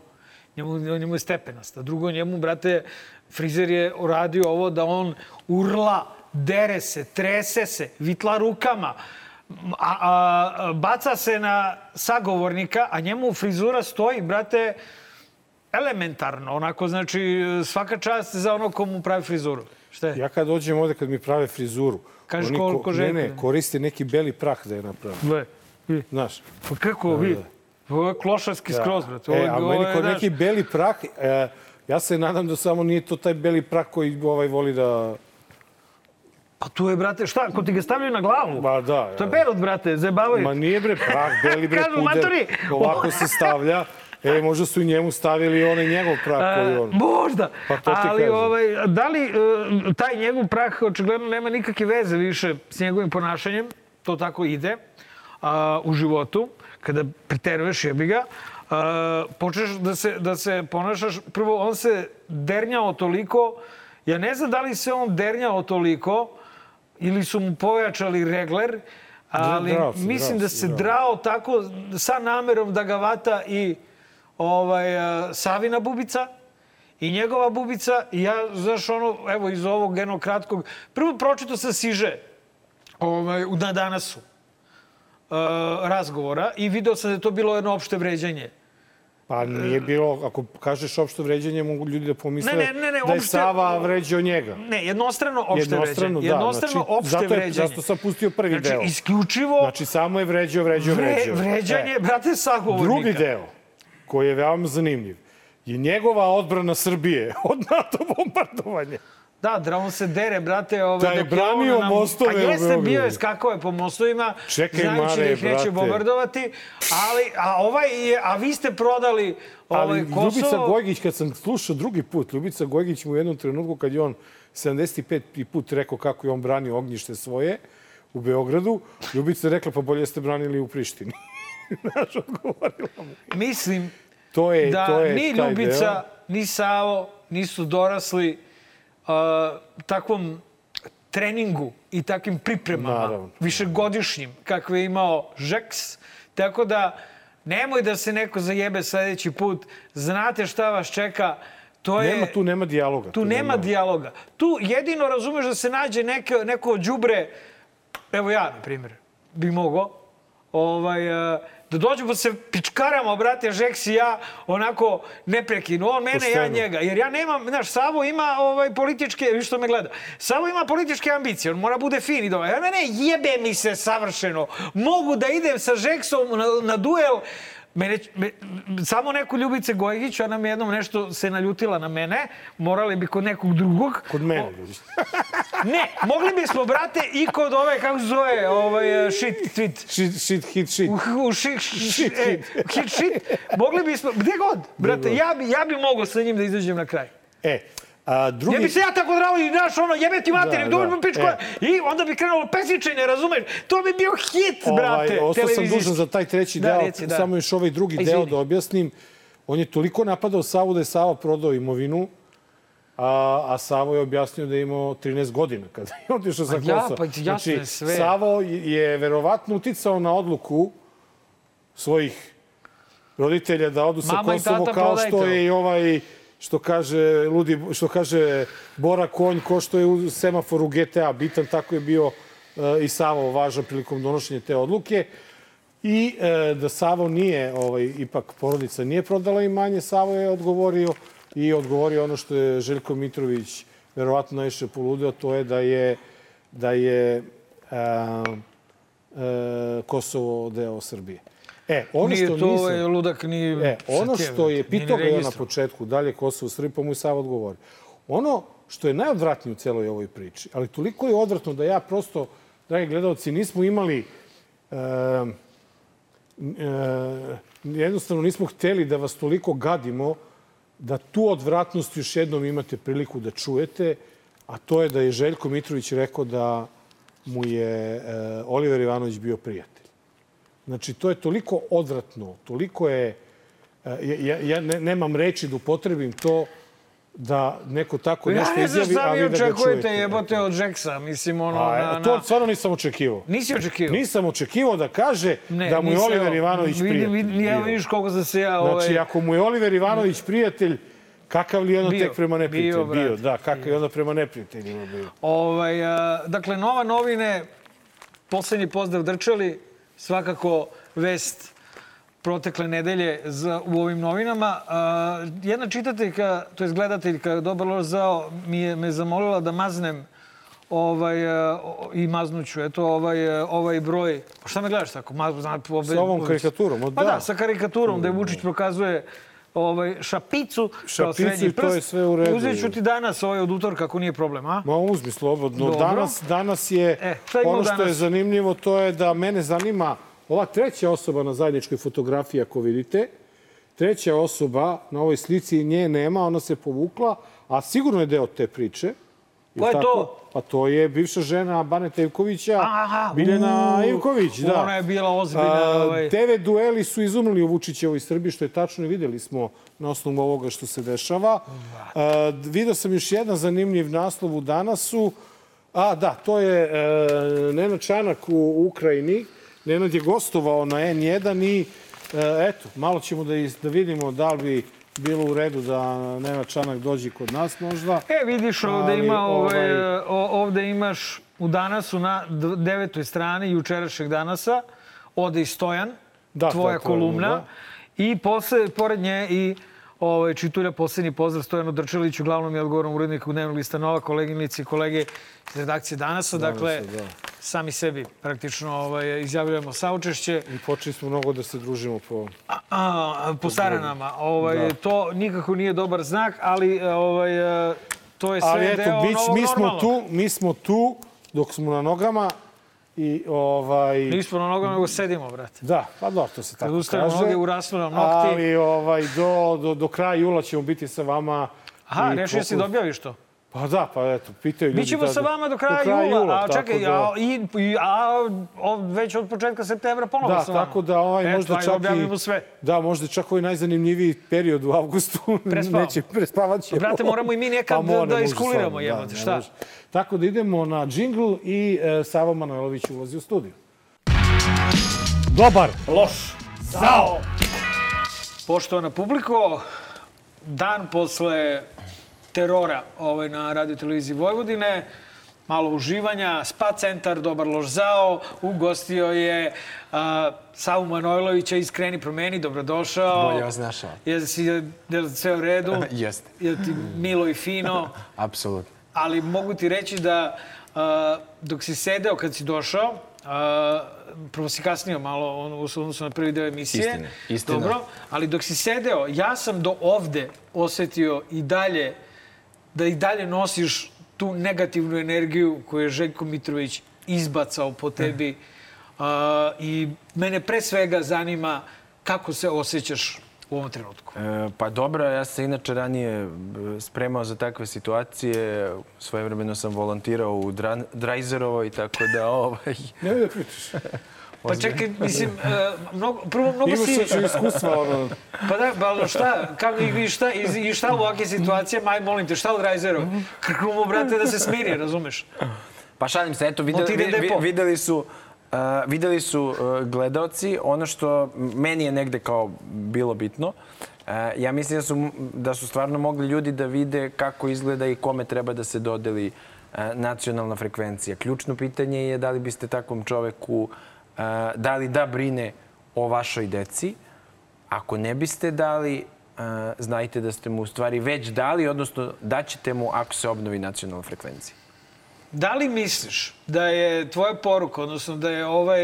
Njemu, njemu je stepenasta. Drugo, njemu, brate, frizer je uradio ovo da on urla, dere se, trese se, vitla rukama, a, a, baca se na sagovornika, a njemu frizura stoji, brate, elementarno. Onako, znači, svaka čast za ono ko mu pravi frizuru. Šta je? Ja kad dođem ovde, kad mi prave frizuru, Kažeš oni koliko ne, željko ne, da- koriste neki beli prah da je naprave. Gle, vidi. Znaš, Pa kako vi? Ovo je klošarski skroz, brate. Ovo, E, a meni kod neki beli prah, e, ja se nadam da samo nije to taj beli prah koji ovaj voli da... Pa tu je, brate, šta? Ko ti ga stavljaju na glavu? Ma da. To je ja. perot, brate, zajebavaju. Ma nije bre prah, beli bre Kažu, puder. matori. Ovako se stavlja. E, možda su i njemu stavili onaj njegov prah koji E, on... možda. Pa to ti Ali, kažem. ovaj, da li e, taj njegov prah očigledno nema nikakve veze više s njegovim ponašanjem, to tako ide a, u životu, kada preteruješ jebi ga, počneš da se, da se ponašaš, prvo on se dernjao toliko, ja ne znam da li se on dernjao toliko, ili su mu pojačali regler, ali Drao se, mislim drao da se, se drao. drao tako sa namerom da ga vata i ovaj, Savina bubica i njegova bubica. I ja, znaš, ono, evo, iz ovog jednog kratkog... Prvo pročito sam siže ovaj, na danasu razgovora i video sam da je to bilo jedno opšte vređanje. Pa nije bilo, ako kažeš opšto vređanje, mogu ljudi da pomisle Ne, ne, ne, ne, da je opšte- Sava vređao njega. Ne, jednostrano opšte Jednostrano, vređanje. da. Jednostrano znači, opšte zato je, vređanje. Zato sam pustio prvi Znači, deo. isključivo Znači, samo je vređao, vređao, vre, vređao. vređanje, E, brate, sagovornika. Drugi deo, koji je veoma zanimljiv, je njegova odbrana Srbije od NATO bombardovanja. Da, da on se dere, brate. Ovaj, Da je branio nam- mostove u jeste, bio je, skakao je po mostovima, Čekaj, znajući Mare, da ih neće bombardovati, ali, a ovaj je, a vi ste prodali ovaj, Ali Kosovo... Ljubica Gojgić, kad sam slušao drugi put, Ljubica Gojgić mu u jednom trenutku, kad je on 75. put rekao kako je on branio ognjište svoje u Beogradu, Ljubica je rekla, pa bolje ste branili u Prištini. Znaš, odgovorila mu. Mislim To je, da to je ni Ljubica, deo. ni Savo nisu dorasli takvom treningu i takvim pripremama Naravno. višegodišnjim kakve je imao Žeks. Tako da nemoj da se neko zajebe sledeći put. Znate šta vas čeka. To je... Nema, tu nema dijaloga. Tu nema dijaloga. Tu jedino razumeš da se nađe neke, neko đubre, evo ja, na primjer, bi mogao, ovaj, da dođu pa se pičkaramo, brate, Žeks i ja, onako neprekinu. On mene, ja Pošteno. njega. Jer ja nemam, znaš, Savo ima ovaj, političke, vi što me gleda, Savo ima političke ambicije, on mora bude fin i dobro. Ja ne, ne, jebe mi se savršeno. Mogu da idem sa Žeksom na, na duel, Mene, me, samo neku Ljubice Gojgić, ona mi jednom nešto se naljutila na mene, morali bi kod nekog drugog. Kod mene, vidiš. Ne, mogli bismo, brate, i kod ove, kako se zove, ovaj, shit, tweet. Shit, shit, hit, shit. U, u shit, shit, e, hit, shit. Mogli bismo, gde god, brate, ja bi, ja bi mogao sa njim da izađem na kraj. E, a drugi... Ja bi se ja tako drao i naš ono, jebe ti materi, Da, da, da, pičko, e. i onda bi krenulo pesničenje, razumeš? To bi bio hit, brate, Ovaj, ostao sam dužan za taj treći Da, deo, reci, da. samo još ovaj drugi Izvini. deo da objasnim. On je toliko napadao Savu da je Sava prodao imovinu, a, a Savo je objasnio da je imao 13 godina kada je otišao sa Pa ja, Kosova. pa jasno je sve. Savo je verovatno uticao na odluku svojih roditelja da odu sa Mama Kosovo kao što je i ovaj što kaže ludi što kaže Bora Konj ko što je u semaforu GTA bitan tako je bio e, i Savo važan prilikom donošenja te odluke i e, da Savo nije ovaj ipak porodica nije prodala imanje Savo je odgovorio i odgovorio ono što je Željko Mitrović verovatno najviše poludeo, to je da je, da je a, a, Kosovo deo Srbije. E, ono nije što to nisam, ovaj ludak ni E, ono što je, pitao ga na početku, da li je Kosovo Srbije, pa mu je Sava odgovori. Ono što je najodvratnije u celoj ovoj priči, ali toliko je odvratno da ja prosto, dragi gledalci, nismo imali e, e, jednostavno nismo hteli da vas toliko gadimo da tu odvratnost još jednom imate priliku da čujete, a to je da je Željko Mitrović rekao da mu je e, Oliver Ivanović bio prijatelj. Znači, to je toliko odvratno, toliko je... E, ja, ja ne, nemam reči da upotrebim to da neko tako pa nešto izjavi, a vi da ga čujete. očekujete jebote od Jacksa, mislim ono... A, na, na... To stvarno nisam očekivao. Nisi očekivao? Nisam očekivao da kaže ne, da mu je Oliver Ivanović prijatelj. Vidi, vidi, ja vidiš koliko sam se ja... Ovaj... Znači, ako mu je Oliver Ivanović prijatelj, Kakav li je ono bio, tek prema neprijatelju? Bio, bio, da, kakav je onda prema neprijateljima bio. Ovaj, a, dakle, nova novine, poslednji pozdrav Drčali, svakako vest protekle nedelje za, u ovim novinama. A, jedna čitateljka, to je gledateljka, Dobar lož zao, mi je me zamolila da maznem ovaj, a, i maznuću, eto, ovaj, ovaj broj. Šta me gledaš tako? Maz, znam, obe, sa ovom karikaturom? Pa da, da sa karikaturom, da je Vučić prokazuje ovaj, šapicu, šapicu kao srednji prst. to je sve u redu. Uzet ću ti danas ovaj od utorka, ako nije problem, a? Ma uzmi slobodno. Dobro. Danas, danas je, e, ono što danas? je zanimljivo, to je da mene zanima ova treća osoba na zajedničkoj fotografiji, ako vidite. Treća osoba na ovoj slici nje nema, ona se povukla, a sigurno je deo te priče. Ko je tako? to? Pa to je bivša žena Baneta Ivkovića, Aha, Biljana Ivković. Da. Ona je bila ozbiljna. Ovaj... TV dueli su izumrli u Vučićevoj Srbiji, što je tačno i videli smo na osnovu ovoga što se dešava. A, video sam još jedan zanimljiv naslov u Danasu. A, da, to je e, Nenad Čanak u Ukrajini. Nenad je gostovao na N1 i e, eto, malo ćemo da, iz, da vidimo da li bi bilo u redu da Nenad Čanak dođe kod nas možda. E, vidiš, ovde, Ali, ima, ovaj, ovaj... ovde imaš u danasu na devetoj strani jučerašnjeg danasa ode i Stojan, da, tvoja da, kolumna. Da. I posle, pored nje i ovaj, čitulja poslednji pozdrav Stojanu Drčeliću, glavnom i odgovornom uredniku Dnevnog lista Nova, koleginici i kolege iz redakcije Danasa. Dakle, da. Sami sebi praktično ovaj, izjavljujemo saučešće. I počeli smo mnogo da se družimo po... A, a, po saranama. Ovaj, da. To nikako nije dobar znak, ali ovaj, to je sve ali eto, deo bić, mi smo tu, mi smo tu dok smo na nogama I, ovaj... Nismo na nogama, nego sedimo, brate. Da, pa dobro, to se tako Kad kaže. noge, uraslo nam nokti. Ali ovaj, do, do, do kraja jula ćemo biti sa vama. Aha, rešio si da objaviš to? Pa da, pa eto, pitaju ljudi. Bićemo da, sa vama do kraja, do kraja jula, jula, a čekaj, da... a, i, a o, već od početka septembra ponovo da, sa vama. Da, tako da ovaj, možda čak i... sve. Da, možda čak ovaj najzanimljiviji period u avgustu. Prespavamo. Neće, prespavat ćemo. Brate, moramo i mi nekad pa mora, da iskuliramo, da, jebote, šta? Može. Tako da idemo na džingl i e, Savo Manojlović ulazi u studiju. Dobar. Loš. Zao. Poštovana publiko, dan posle terora ovaj, na radio televiziji Vojvodine, malo uživanja, spa centar, dobar loš zao, ugostio je uh, Savu Manojlovića iz Kreni promeni, dobrodošao. Bolje vas našao. Je li sve u redu? Jeste. Je ti milo i fino? Apsolutno. Ali mogu ti reći da uh, dok si sedeo kad si došao, uh, prvo si kasnio malo on, u odnosu na prvi deo emisije. Istina, istina. Dobro, ali dok si sedeo, ja sam do ovde osetio i dalje da i dalje nosiš tu negativnu energiju koju je Željko Mitrović izbacao po tebi. Uh, I mene pre svega zanima kako se osjećaš u ovom trenutku? E, pa dobro, ja sam inače ranije spremao za takve situacije. Svojevremeno sam volontirao u Drajzerovoj, tako da ovaj... Ne da pričaš. Pa čekaj, mislim, uh, mnogo, prvo mnogo si... Imaš iskustva, ono... Pa da, pa ali šta, kako, i šta, i, i šta u ovakve situacije, maj, molim te, šta od Rajzerov? Krknu mu, brate, da se smiri, razumeš? Pa šalim se, eto, videli, vi, videli su... Uh, videli su uh, gledaoci ono što meni je negde kao bilo bitno. Uh, ja mislim da su, da su stvarno mogli ljudi da vide kako izgleda i kome treba da se dodeli uh, nacionalna frekvencija. Ključno pitanje je da li biste takvom čoveku uh, da li da brine o vašoj deci. Ako ne biste dali znajte da ste mu u stvari već dali, odnosno daćete mu ako se obnovi nacionalna frekvencija. Da li misliš da je tvoja poruka, odnosno da je ovaj,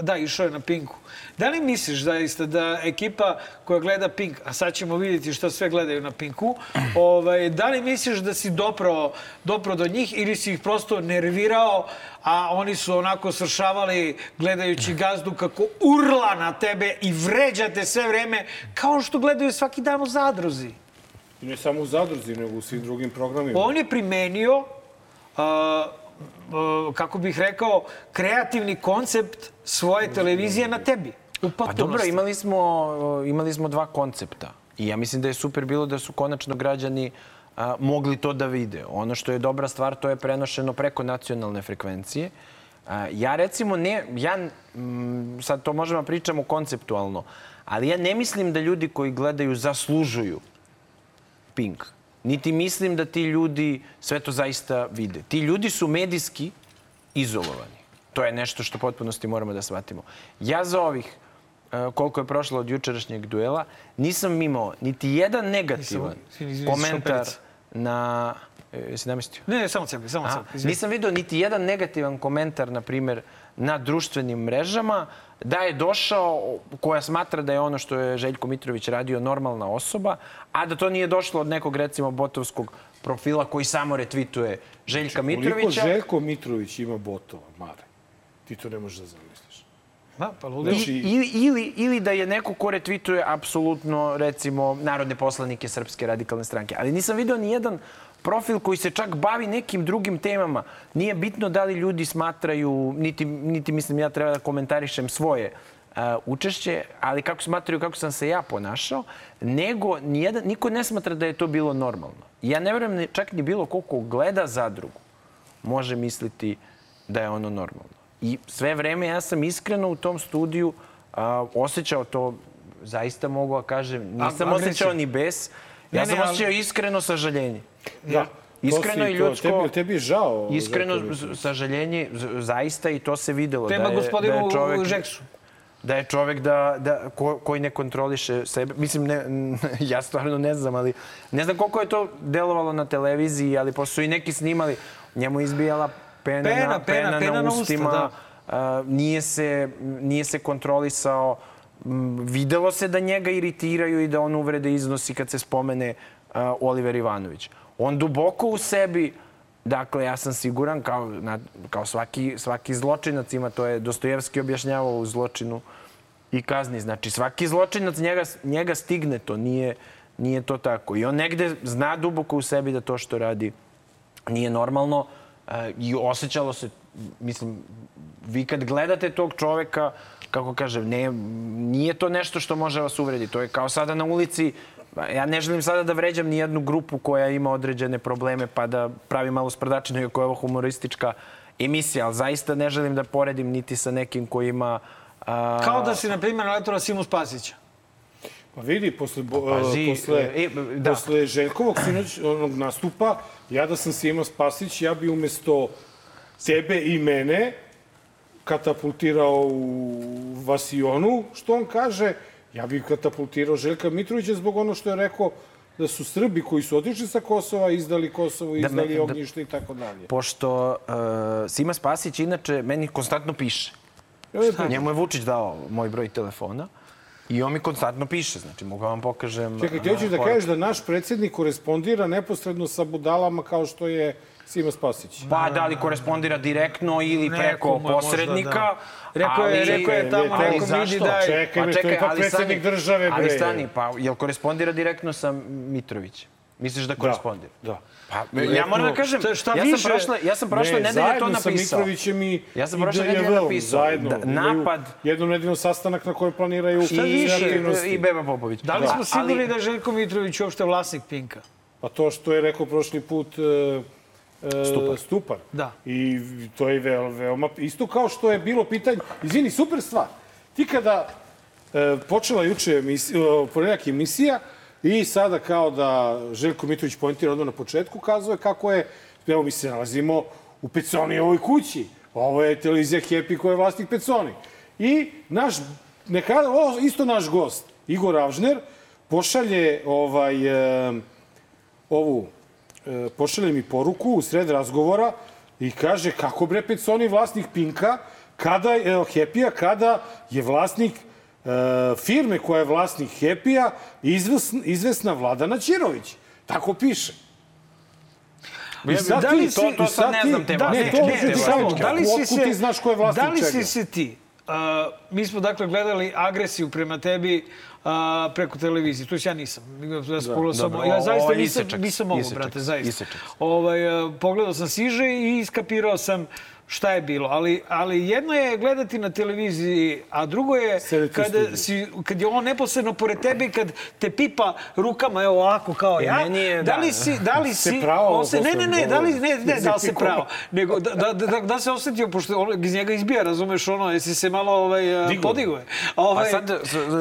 da, išao je na Pinku, da li misliš zaista da ekipa koja gleda Pink, a sad ćemo vidjeti što sve gledaju na Pinku, ovaj, da li misliš da si doprao, doprao do njih ili si ih prosto nervirao, a oni su onako sršavali gledajući gazdu kako urla na tebe i vređate sve vreme, kao što gledaju svaki dan u zadruzi? Ne samo u zadruzi, nego u svim drugim programima. On je primenio kako bih rekao, kreativni koncept svoje televizije na tebi. Pa dobro, imali smo, imali smo dva koncepta. I ja mislim da je super bilo da su konačno građani a, mogli to da vide. Ono što je dobra stvar, to je prenošeno preko nacionalne frekvencije. A, ja recimo ne, ja m, sad to možemo da pričamo konceptualno, ali ja ne mislim da ljudi koji gledaju zaslužuju Pink. Niti mislim da ti ljudi sve to zaista vide. Ti ljudi su medijski izolovani. To je nešto što potpunosti moramo da shvatimo. Ja za ovih e, koliko je prošlo od jučerašnjeg duela, nisam imao niti jedan negativan komentar na... E, jesi namestio? Ne, samo sebi, samo sebi. Nisam vidio niti jedan negativan komentar, na primer, na društvenim mrežama, da je došao, koja smatra da je ono što je Željko Mitrović radio normalna osoba, a da to nije došlo od nekog, recimo, botovskog profila koji samo retvituje Željka znači, Mitrovića. Koliko Željko Mitrović ima botova, Mare? Ti to ne možeš da zamisliš. Da, pa ludilo. Znači... Ili, ili, ili da je neko ko retvituje apsolutno, recimo, narodne poslanike Srpske radikalne stranke. Ali nisam video ni jedan profil koji se čak bavi nekim drugim temama. Nije bitno da li ljudi smatraju, niti, niti mislim ja treba da komentarišem svoje uh, učešće, ali kako smatraju kako sam se ja ponašao, nego nijedan, niko ne smatra da je to bilo normalno. Ja ne verujem čak ni bilo koliko gleda zadrugu može misliti da je ono normalno. I sve vreme ja sam iskreno u tom studiju uh, osjećao to, zaista mogu da kažem, nisam osjećao ni bes, ja sam osjećao iskreno sažaljenje. Da. Iskreno i ljudsko... Tebi, tebi je žao. Iskreno sažaljenje, zaista i to se videlo. Tema da je, gospodinu da je čovek, Žeksu. Da je čovek da, da, ko, koji ne kontroliše sebe. Mislim, ne, ja stvarno ne znam, ali ne znam koliko je to delovalo na televiziji, ali pošto su i neki snimali, njemu izbijala pena, pena, na, pena, pena, pena na ustima. Usta, da. nije, se, nije se kontrolisao. Videlo se da njega iritiraju i da on uvrede iznosi kad se spomene Oliver Ivanović on duboko u sebi, dakle, ja sam siguran, kao, na, kao svaki, svaki zločinac ima, to je Dostojevski objašnjavao u zločinu i kazni. Znači, svaki zločinac njega, njega stigne to, nije, nije to tako. I on negde zna duboko u sebi da to što radi nije normalno e, i osjećalo se, mislim, vi kad gledate tog čoveka, kako kažem, ne, nije to nešto što može vas uvrediti. To je kao sada na ulici ja ne želim sada da vređam ni jednu grupu koja ima određene probleme pa da pravi malo sprdačinu iako je ovo humoristička emisija, ali zaista ne želim da poredim niti sa nekim koji ima... A... Kao da si, na primjer, naletora Simu Spasića. Pa vidi, posle, bo, Pazi, posle, e, da. posle Željkovog sinoć, onog nastupa, ja da sam Sima Spasić, ja bi umesto tebe i mene katapultirao u Vasionu, što on kaže, Ja bih katapultirao Željka Mitrovića zbog ono što je rekao da su Srbi koji su otišli sa Kosova, izdali Kosovo, da izdali da, ognjište i tako dalje. Pošto uh, Sima Spasić inače meni konstantno piše. Šta? Njemu je Vučić dao moj broj telefona. I on mi konstantno piše, znači mogu vam pokažem... Čekaj, ti hoćeš da kažeš da naš predsednik korespondira neposredno sa budalama kao što je Sima Spasić? Pa da li korespondira direktno ili preko posrednika. Da. Rekao je, rekao je tamo neko vidi da je... Čekaj, pa, čekaj, to je predsednik države, bre. Ali stani, pa jel korespondira direktno sa Mitrovićem? Misliš da korespondira? Da. Pa, ja moram da kažem, šta, šta ja sam prošle, ja sam prošle ne, nedelje to napisao. Zajedno sa Mitrovićem i Ja sam prošle nedelje napisao. Zajedno. Da, napad. Jednom nedeljnom sastanak na kojem planiraju šta više, I Beba Popović. Da li smo da, sigurni ali... da je Željko Mitrović uopšte vlasnik Pinka? Pa to što je rekao prošli put... Stupar. Stupar. Da. I to je veoma, veoma... Isto kao što je bilo pitanje... Izvini, super stvar. Ti kada e, počela juče emisija, ponedjak emisija i sada kao da Željko Mitrović pointira odmah na početku, kazuje kako je... Evo, mi se nalazimo u Peconi ovoj kući. Ovo je televizija Happy koja je vlasnik Peconi. I naš, neka, o, isto naš gost, Igor Avžner, pošalje ovaj, e, ovu, e, pošalje mi poruku u sred razgovora i kaže kako bre Peconi vlasnik Pinka, kada, evo, Happy-a, kada je vlasnik e, firme koja je vlasnik Happy-a izvesna, izvesna Vladana Ćirović. Tako piše. I sad da li si, to, to sad ne znam te da, ne, to ne, ne, samo, da li si se, ti znaš ko je vlasnik Da li čega? si se ti, uh, mi smo dakle gledali agresiju prema tebi uh, preko televizije. Tu ja nisam. Ja, da, samo, ja zaista nisam, nisam mogu, brate, zaista. Ovaj, uh, pogledao sam siže i iskapirao sam šta je bilo. Ali, ali jedno je gledati na televiziji, a drugo je kada si, kad je on neposredno pored tebe i kad te pipa rukama, evo ovako kao ja. Je, da, li si, da li si, pravo, se, ne, ne, ne, da li, ne, ne, da li se pravo, nego da, da, da, da se osetio, pošto on iz njega izbija, razumeš, ono, jesi se malo ovaj, podiguje. Ovaj, a sad,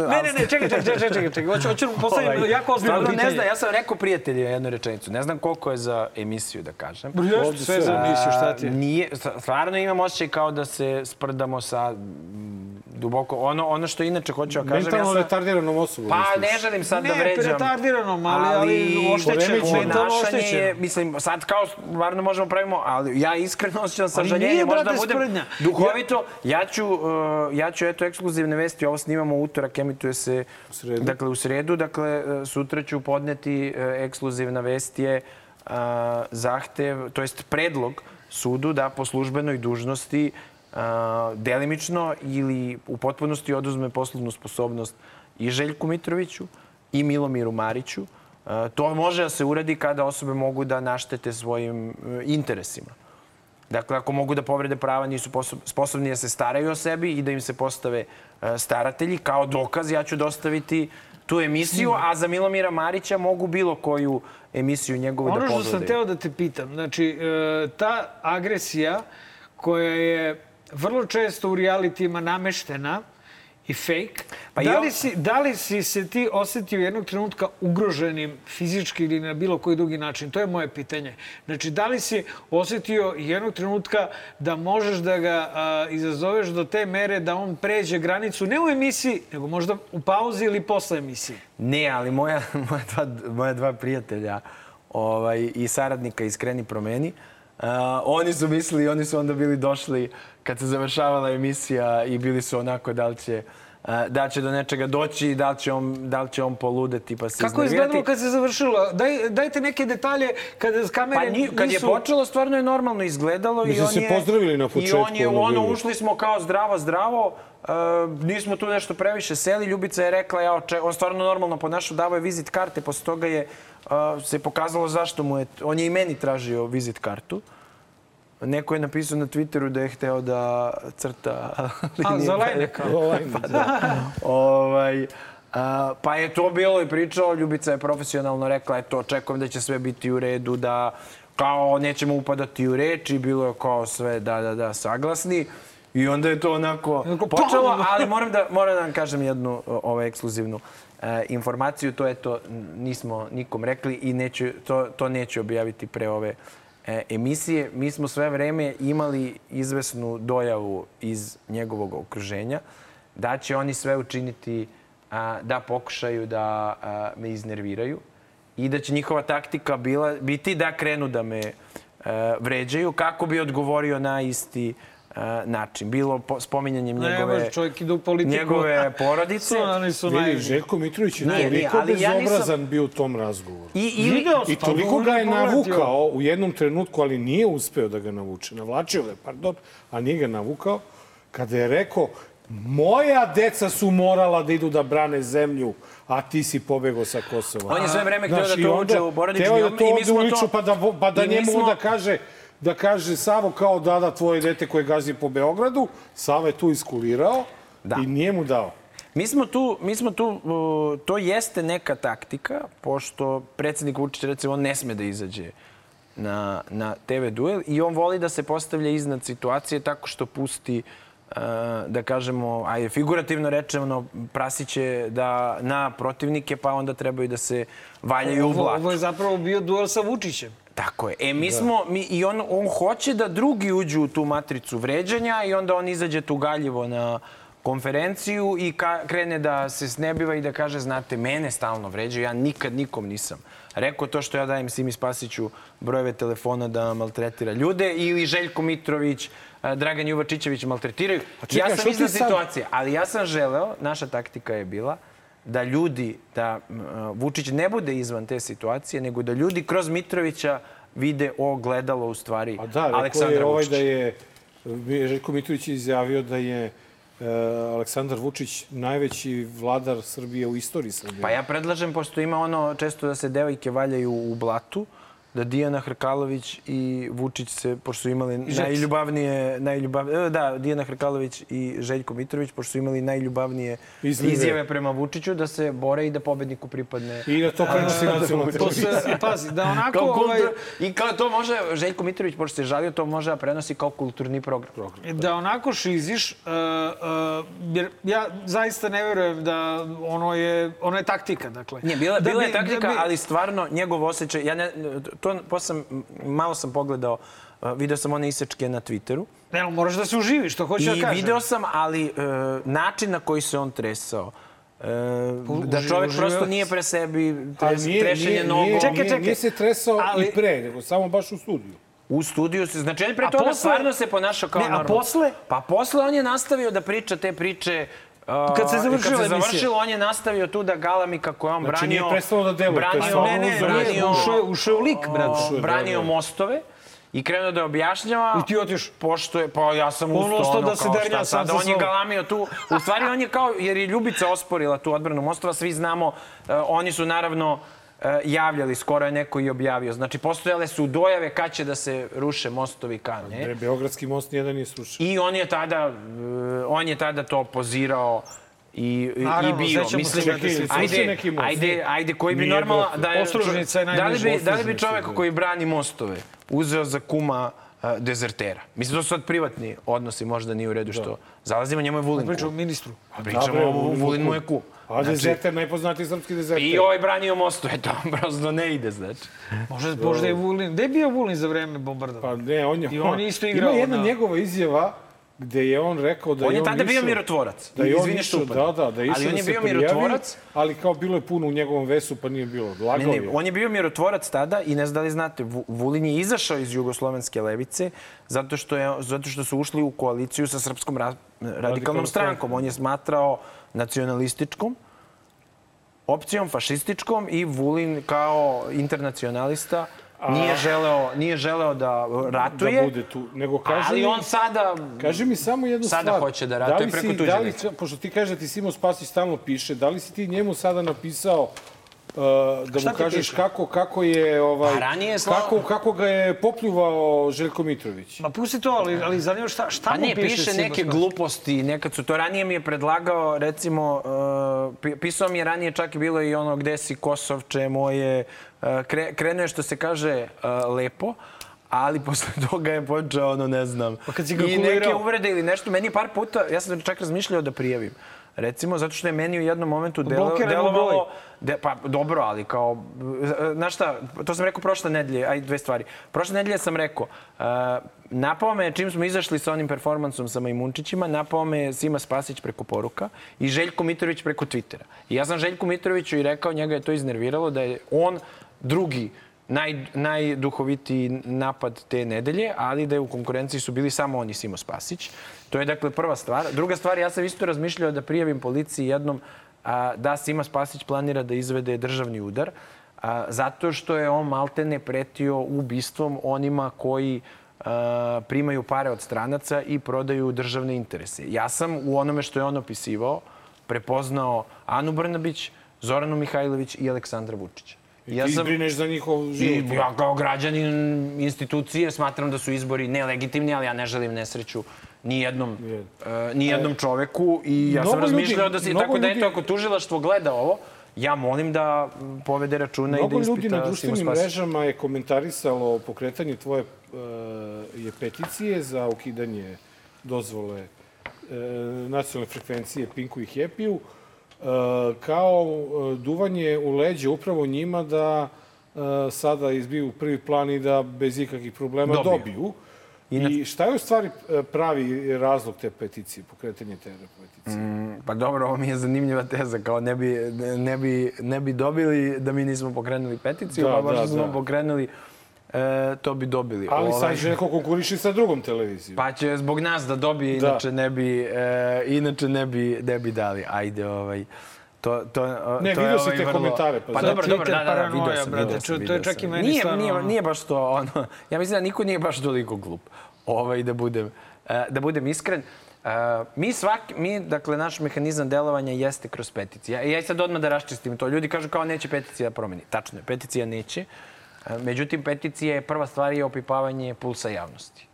ne, ne, ne, čekaj, čekaj, čekaj, čekaj, čekaj, hoću, hoću postavim ovaj, jako ozbiljno pitanje. Ne znam, ja sam rekao prijatelju jednu rečenicu, ne znam koliko je za emisiju, da kažem. Jeste, sve za emisiju, šta ti je? Nije, stvarno imam osjećaj kao da se sprdamo sa duboko. Ono, ono što inače hoću da kažem... Mentalno ja sam... retardiranom osobom. Pa misliš? ne želim sad ne, da vređam. Ne, retardiranom, ali, ali, ali oštećeno. Mentalno oštećeno. Je, mislim, sad kao stvarno možemo pravimo, ali ja iskreno osjećam sažaljenje. Možda budem sprednja. duhovito. Ja ću, uh, ja ću, eto, ekskluzivne vesti. Ovo snimamo u utorak, emituje se u sredu. Dakle, u sredu. Dakle, sutra ću podneti uh, ekskluzivna vest je uh, zahtev, to jest predlog sudu da po službenoj dužnosti delimično ili u potpunosti oduzme poslovnu sposobnost i Željku Mitroviću i Milomiru Mariću. To može da se uradi kada osobe mogu da naštete svojim e, interesima. Dakle, ako mogu da povrede prava, nisu sposobni da se staraju o sebi i da im se postave e, staratelji. Kao dokaz ja ću dostaviti tu emisiju, a za Milomira Marića mogu bilo koju emisiju njegovu da pogledaju. Ono što sam teo da te pitam, znači, e, ta agresija koja je vrlo često u realitijima nameštena i fake. Pa da, li si, da li si se ti osetio jednog trenutka ugroženim fizički ili na bilo koji drugi način? To je moje pitanje. Znači, da li si osetio jednog trenutka da možeš da ga a, izazoveš do te mere da on pređe granicu ne u emisiji, nego možda u pauzi ili posle emisije? Ne, ali moja, moja, dva, moja dva prijatelja ovaj, i saradnika iz Kreni promeni, Uh, oni su mislili, oni su onda bili došli kad se završavala emisija i bili su onako da li će da će do nečega doći i da li će on, da li će on poludeti pa se Kako je izgledalo kad se završilo? Daj, dajte neke detalje kada kamere pa, ni, kad nisu... je počelo, stvarno je normalno izgledalo Mi i on se je... pozdravili na početku. I on je, ono, ušli smo kao zdravo, zdravo. Uh, nismo tu nešto previše seli. Ljubica je rekla, ja, oče, on stvarno normalno ponašao, davo je vizit karte, posle toga je uh, se pokazalo zašto mu je... On je i meni tražio vizit kartu. Uh, Neko je napisao na Twitteru da je hteo da crta. A, za Lajneka. pa, da. ovaj, a, pa je to bilo i pričao, Ljubica je profesionalno rekla, eto, očekujem da će sve biti u redu, da kao nećemo upadati u reč i bilo je kao sve da, da, da, saglasni. I onda je to onako počelo, ali moram da, moram da vam kažem jednu ovaj, ekskluzivnu e, informaciju. To je to, nismo nikom rekli i neću, to, to neću objaviti pre ove emisije, mi smo sve vreme imali izvesnu dojavu iz njegovog okruženja da će oni sve učiniti da pokušaju da me iznerviraju i da će njihova taktika bila, biti da krenu da me a, vređaju kako bi odgovorio na isti način. Bilo po, spominjanjem ne, njegove, ide u njegove porodice. Oni su Vidi, Željko Mitrović je ne, toliko ne, bezobrazan ja nisam... bio u tom razgovoru. I, i, I toliko ga je navukao u jednom trenutku, ali nije uspeo da ga navuče. Navlačio ga je, pardon, a nije ga navukao. Kada je rekao, moja deca su morala da idu da brane zemlju, a ti si pobegao sa Kosova. On je sve vreme htio da to uđe u porodični Hteo da to ode u liču, pa da, pa da njemu smo... da kaže da kaže Savo kao dada tvoje dete koje gazi po Beogradu. Sava je tu iskulirao da. i nije mu dao. Mi smo tu, mi smo tu, to jeste neka taktika, pošto predsednik Vučić, recimo, on ne sme da izađe na, na TV duel i on voli da se postavlja iznad situacije tako što pusti da kažemo, ajde, figurativno rečeno, prasiće da na protivnike, pa onda trebaju da se valjaju u blatu. Ovo je zapravo bio duel sa Vučićem. Tako je. E, mi da. smo, mi, i on, on hoće da drugi uđu u tu matricu vređanja i onda on izađe tu galjivo na konferenciju i ka, krene da se snebiva i da kaže, znate, mene stalno vređaju, ja nikad nikom nisam rekao to što ja dajem Simi Spasiću brojeve telefona da maltretira ljude ili Željko Mitrović, Dragan Juvačićević maltretiraju. Čekaj, ja sam iznad situacije, ali ja sam želeo, naša taktika je bila, da ljudi, da Vučić ne bude izvan te situacije, nego da ljudi kroz Mitrovića vide ogledalo u stvari A da, Aleksandra je ovaj da je Željko Mitrović izjavio da je e, Aleksandar Vučić najveći vladar Srbije u istoriji Srbije. Pa ja predlažem, pošto ima ono često da se devojke valjaju u blatu, da Dijana Hrkalović i Vučić se, pošto su imali najljubavnije, najljubavnije, e, da, Dijana Hrkalović i Željko Mitrović, pošto su imali najljubavnije Izlive. izjave prema Vučiću, da se bore i da pobedniku pripadne. I da to prenosi nacionalna televizija. Pazi, da onako... Kao ovaj... I kao to može, Željko Mitrović, pošto se žalio, to može da prenosi kao kulturni program. program da onako šiziš, uh, uh, jer ja zaista ne verujem da ono je, ono je taktika, dakle. Nije, bila, da bila je taktika, da bi... ali stvarno njegov osjećaj, ja ne, to posle malo sam pogledao, uh, video sam one isečke na Twitteru. Ne, ali moraš da se uživiš, što hoćeš da kažem. I video sam, ali uh, način na koji se on tresao, E, da čovek prosto nije pre sebi tres, nije, trešenje nije, nogom. Nije, čekaj, čekaj. Nije se tresao ali... i pre, nego samo baš u studiju. U studiju se, znači on pre toga posle... stvarno se ponašao kao ne, normalno. A posle? Pa posle on je nastavio da priča te priče kad se završila Kad se završilo, on je nastavio tu da galami kako je on znači, branio... Znači nije prestalo da deluje. Branio, ne, ne, branio, ušao, ušao u lik, brate. Branio da, da. mostove. I krenuo da objašnjava. I ti otiš? Pošto je, pa ja sam ustao, ono, ono da se šta sad. On je galamio tu. U stvari on je kao, jer je Ljubica osporila tu odbranu mostova, svi znamo, uh, oni su naravno E, javljali, skoro je neko i objavio. Znači, postojale su dojave kad će da se ruše mostovi ka ne. ne Beogradski most nijedan nije srušen. I on je tada, e, on je tada to pozirao i, Naravno, i bio. Mislim, čekaj, ajde, neki most. ajde, ajde, koji bi normalno... Da, je, je da, li bi, da li bi čovek koji brani mostove uzeo za kuma uh, dezertera? Mislim, to su sad privatni odnosi, možda nije u redu što da. zalazimo, njemu je Vulin Pričamo o ministru. Pričamo o Vulin mu je kum. A znači, dezerter, najpoznatiji srpski dezerter. I ovaj branio mostu, eto, prosto ne ide, znači. Možda, možda je Vulin. Gde je bio Vulin za vreme bombardova? Pa ne, on je... I on isto igrao. Ima jedna na... njegova izjava gde je on rekao da on je on tada bio mirotvorac. Da je on išao, da, da, da je ali on je da bio mirotvorac. Ali kao bilo je puno u njegovom vesu, pa nije bilo. Lagao ne, ne, je. On je bio mirotvorac tada i ne znam da li znate, Vulin je izašao iz jugoslovenske levice zato što, je, zato što su ušli u koaliciju sa Srpskom ra, radikalnom strankom. On je smatrao nacionalističkom opcijom fašističkom i Vulin kao internacionalista nije želeo, nije želeo da ratuje. Da bude tu. Nego kaže ali mi, on sada... Kaže mi samo jednu sada stvar. Sada hoće da ratuje da preko tuđe. Da li, pošto ti kaže da ti Simo Spasić stalno piše, da li si ti njemu sada napisao da mu kažeš kako, kako je ovaj pa ranije sla... kako, kako ga je popljuvao Željko Mitrović. Ma pusti to, ali ali zanima šta šta pa mu ne, piše, piše neke gluposti, nekad su to ranije mi je predlagao, recimo uh, pisao mi je ranije čak i bilo i ono gde si Kosovče moje uh, kre, krenuo je što se kaže uh, lepo ali posle toga je počeo, ono, ne znam, pa kad si ga i neke uvrede ili nešto. Meni par puta, ja sam čak razmišljao da prijavim. Recimo, zato što je meni u jednom momentu delo, delovalo... De, pa dobro, ali kao... Znaš šta, to sam rekao prošle nedelje, aj dve stvari. Prošle nedelje sam rekao, uh, napao me, čim smo izašli sa onim performansom sa Majmunčićima, napao me Sima Spasić preko poruka i Željko Mitrović preko Twittera. I ja sam Željku Mitroviću i rekao, njega je to iznerviralo, da je on drugi naj, najduhovitiji napad te nedelje, ali da je u konkurenciji su bili samo oni Simo Spasić. To je dakle prva stvar. Druga stvar, ja sam isto razmišljao da prijavim policiji jednom a, da Sima Spasić planira da izvede državni udar, zato što je on maltene pretio ubistvom onima koji primaju pare od stranaca i prodaju državne interese. Ja sam u onome što je on opisivao prepoznao Anu Brnabić, Zoranu Mihajlović i Aleksandra Vučića. I ja ti sam, brineš za njihov život. Ja kao građanin institucije smatram da su izbori nelegitimni, ali ja ne želim nesreću ni jednom, uh, ni jednom čoveku i ja sam razmišljao da si, tako ljudi, da eto, ako tužilaštvo gleda ovo, ja molim da povede računa i da ispita Mnogo ljudi na društvenim mrežama je komentarisalo pokretanje tvoje uh, je peticije za ukidanje dozvole uh, nacionalne frekvencije Pinku i Happy-u uh, kao duvanje u leđe upravo njima da sada izbiju prvi plan i da bez ikakvih problema dobiju. dobiju I šta je u stvari e, pravi razlog te peticije, pokretanje te peticije? Mm, pa dobro, ovo mi je zanimljiva teza, kao ne bi, ne bi, ne bi dobili da mi nismo pokrenuli peticiju, da, pa baš da, smo da. pokrenuli e, to bi dobili. Ali ovaj... sad će neko konkuriši sa drugom televizijom. Pa će zbog nas da dobije, da. inače ne bi, e, inače ne bi, ne bi dali. Ajde, ovaj... To, to, ne, to vidio si ovaj te vrlo... komentare. Pa, pa dobro, dobro, da, da, da, vidio sam. Brate, sam, to je čak i meni nije, stvarno... Nije, nije baš to, ono, ja mislim da niko nije baš toliko glup, ovaj, da budem, e, da budem iskren. Uh, mi svaki, mi, dakle, naš mehanizam delovanja jeste kroz peticije. Ja, ja sad odmah da raščistim to. Ljudi kažu kao neće peticija da promeni. Tačno je, peticija neće. Uh, međutim, peticija je prva stvar je opipavanje pulsa javnosti.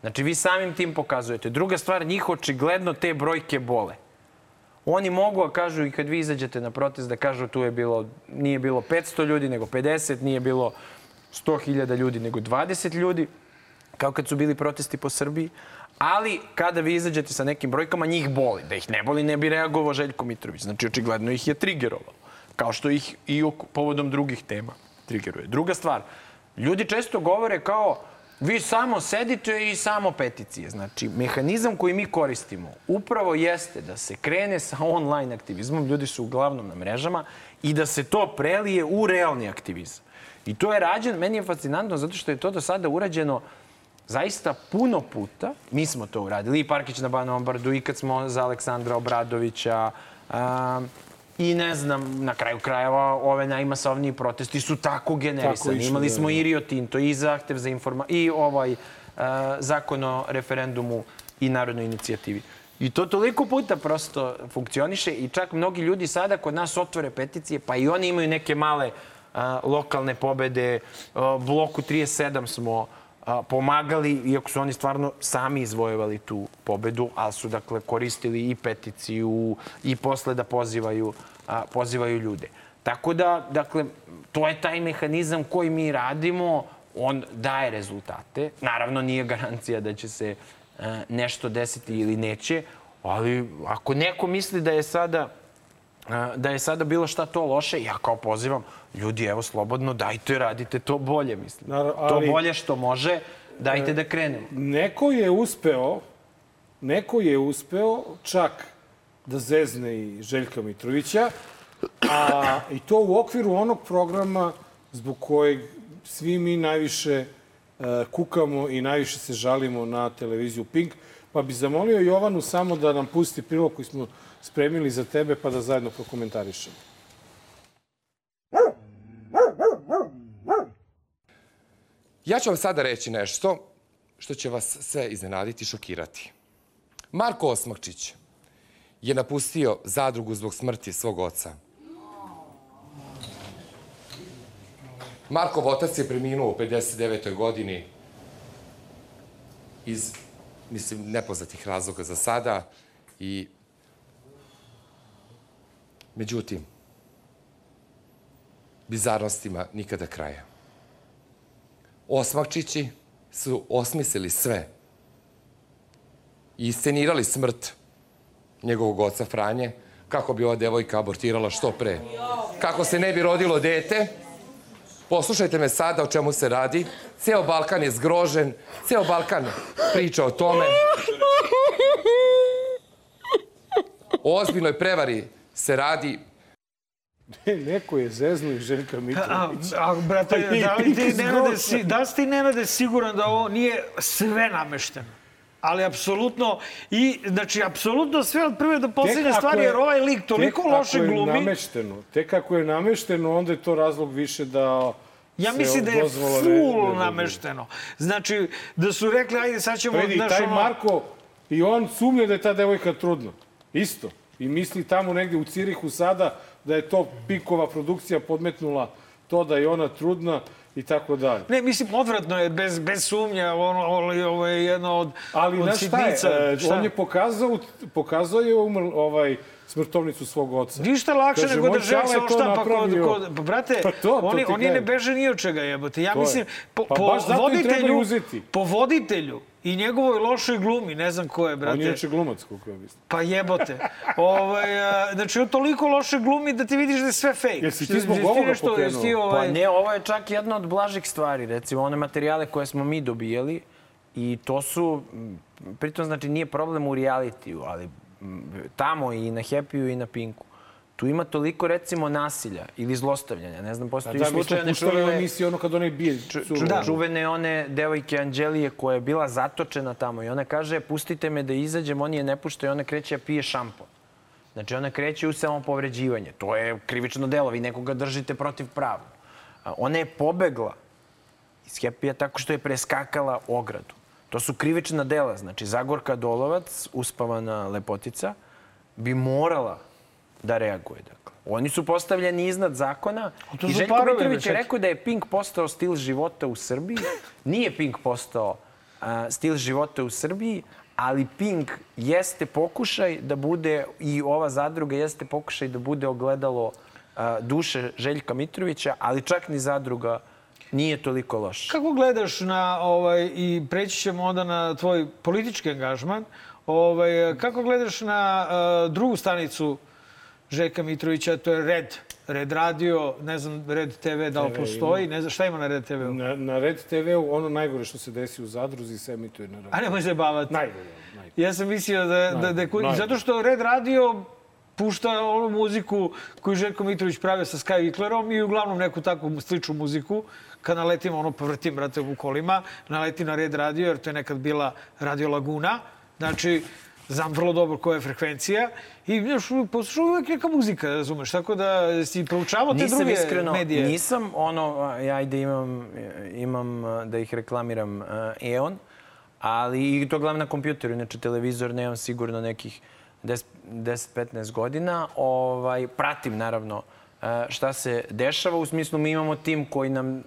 Znači, vi samim tim pokazujete. Druga stvar, njih očigledno te brojke bole. Oni mogu, a kažu i kad vi izađete na protest, da kažu tu je bilo, nije bilo 500 ljudi, nego 50, nije bilo 100.000 ljudi, nego 20 ljudi, kao kad su bili protesti po Srbiji. Ali kada vi izađete sa nekim brojkama, njih boli. Da ih ne boli, ne bi reagovao Željko Mitrović. Znači, očigledno ih je trigerovao. Kao što ih i povodom drugih tema trigeruje. Druga stvar, ljudi često govore kao Vi samo sedite i samo peticije. Znači, mehanizam koji mi koristimo upravo jeste da se krene sa online aktivizmom, ljudi su uglavnom na mrežama, i da se to prelije u realni aktivizam. I to je rađeno, meni je fascinantno zato što je to do sada urađeno zaista puno puta. Mi smo to uradili, i Parkić na Banovom Bardu, i kad smo za Aleksandra Obradovića, I ne znam, na kraju krajeva ove najmasovniji protesti su tako generisani. Tako Imali smo da, i Rio Tinto, i zahtev za informa... i ovaj uh, zakon o referendumu i narodnoj inicijativi. I to toliko puta prosto funkcioniše i čak mnogi ljudi sada kod nas otvore peticije, pa i oni imaju neke male uh, lokalne pobede. Uh, bloku 37 smo pomagali, iako su oni stvarno sami izvojevali tu pobedu, ali su dakle koristili i peticiju i posle da pozivaju, a, pozivaju ljude. Tako da, dakle, to je taj mehanizam koji mi radimo, on daje rezultate. Naravno, nije garancija da će se a, nešto desiti ili neće, ali ako neko misli da je sada da je sada bilo šta to loše, ja kao pozivam, ljudi, evo, slobodno, dajte, radite to bolje, mislim. Naravno, ali, to bolje što može, dajte da krenemo. Neko je uspeo, neko je uspeo čak da zezne i Željka Mitrovića, a i to u okviru onog programa zbog kojeg svi mi najviše uh, kukamo i najviše se žalimo na televiziju Pink. Pa bi zamolio Jovanu samo da nam pusti prilog koji smo spremili za tebe pa da zajedno prokomentarišemo. Ja ću vam sada reći nešto što će vas sve iznenaditi i šokirati. Marko Osmakčić je napustio zadrugu zbog smrti svog oca. Markov otac je preminuo u 59. godini iz, mislim, nepoznatih razloga za sada i međutim, bizarnostima nikada kraja. Osmakčići su osmislili sve i iscenirali smrt njegovog oca Franje, kako bi ova devojka abortirala što pre. Kako se ne bi rodilo dete, poslušajte me sada o čemu se radi. Ceo Balkan je zgrožen, ceo Balkan priča o tome. O ozbiljnoj prevari se radi Ne, neko je zeznuo i Željka Mitrovića. A, a brate, da li ti, Nenade, si, da li ti, Nenade, siguran da ovo nije sve namešteno? ali apsolutno i znači apsolutno sve od prve do poslednje stvari jer ovaj lik toliko loše glumi. Tek ako je namešteno, tek ako je namešteno, onda je to razlog više da Ja mislim da je full namešteno. Znači, da su rekli, ajde, sad ćemo... Vidi, taj Marko, i on sumnja da je ta devojka trudna. Isto. I misli tamo negde u Cirihu sada da je to Pikova produkcija podmetnula to da je ona trudna i tako dalje. Ne, mislim, odvratno je, bez, bez sumnja, ono, ovo je jedno od, Ali, od sitnica. Ali, e, šta je? On je pokazao, pokazao je umr, ovaj, smrtovnicu svog oca. Ništa lakše Kaže, nego da želi se oštampa kod, kod... Pa, brate, pa to, to oni, oni ne beže ni od čega jebote. Ja to mislim, po, pa po, voditelju, po voditelju i njegovoj lošoj glumi, ne znam ko je, brate. On je inače glumac, koliko ja mislim. Pa jebote. ovaj, a, znači, on toliko loše glumi da ti vidiš da je sve fake. Jesi ti zbog ovoga pokrenuo? Ovaj... Pa ne, ovo je čak jedna od blažih stvari. Recimo, one materijale koje smo mi dobijali, I to su, pritom znači nije problem u realitiju, ali tamo i na Happy-u i na Pinku tu ima toliko recimo nasilja ili zlostavljanja. Ne znam, postoji da, slučajne čuvene... emisije ono kad onaj bije. Ču, ču, da. Čuvene one devojke Anđelije koja je bila zatočena tamo i ona kaže pustite me da izađem, oni je ne puštaju, ona kreće da pije šampon. Znači ona kreće u samopovređivanje. To je krivično delo, vi nekoga držite protiv prava. Ona je pobegla iz Hepija tako što je preskakala ogradu. To su krivična dela. Znači Zagorka Dolovac, uspavana lepotica, bi morala da reaguje. Dakle. Oni su postavljeni iznad zakona i Željko Mitrović je rekao da je Pink postao stil života u Srbiji. Nije Pink postao uh, stil života u Srbiji, ali Pink jeste pokušaj da bude, i ova zadruga jeste pokušaj da bude ogledalo uh, duše Željka Mitrovića, ali čak ni zadruga nije toliko loš. Kako gledaš na, ovaj, i preći ćemo onda na tvoj politički angažman, ovaj, kako gledaš na uh, drugu stanicu Žeka Mitrovića, to je Red. Red radio, ne znam, Red TV da li postoji, ne znam šta ima na Red TV-u? Na, na Red TV-u ono najgore što se desi u Zadruzi se emituje na Red A nemoj se bavati. Najgore. najgore. Ja sam mislio da, najgore, da, da, da, zato što Red radio pušta onu muziku koju Željko Mitrović pravio sa Sky Viklerom i uglavnom neku takvu sličnu muziku. Kad naletim, ono, povrtim, brate, u kolima, naletim na Red radio, jer to je nekad bila Radio Laguna. Znači, znam vrlo dobro koja je frekvencija i još poslušao uvek neka muzika, razumeš, tako da si proučavao te nisam druge iskreno, medije. Nisam ono, ja ajde imam, imam da ih reklamiram uh, EON, ali i to gledam na kompjuteru, inače televizor nemam sigurno nekih 10-15 godina. Ovaj, pratim naravno uh, šta se dešava, u smislu mi imamo tim koji nam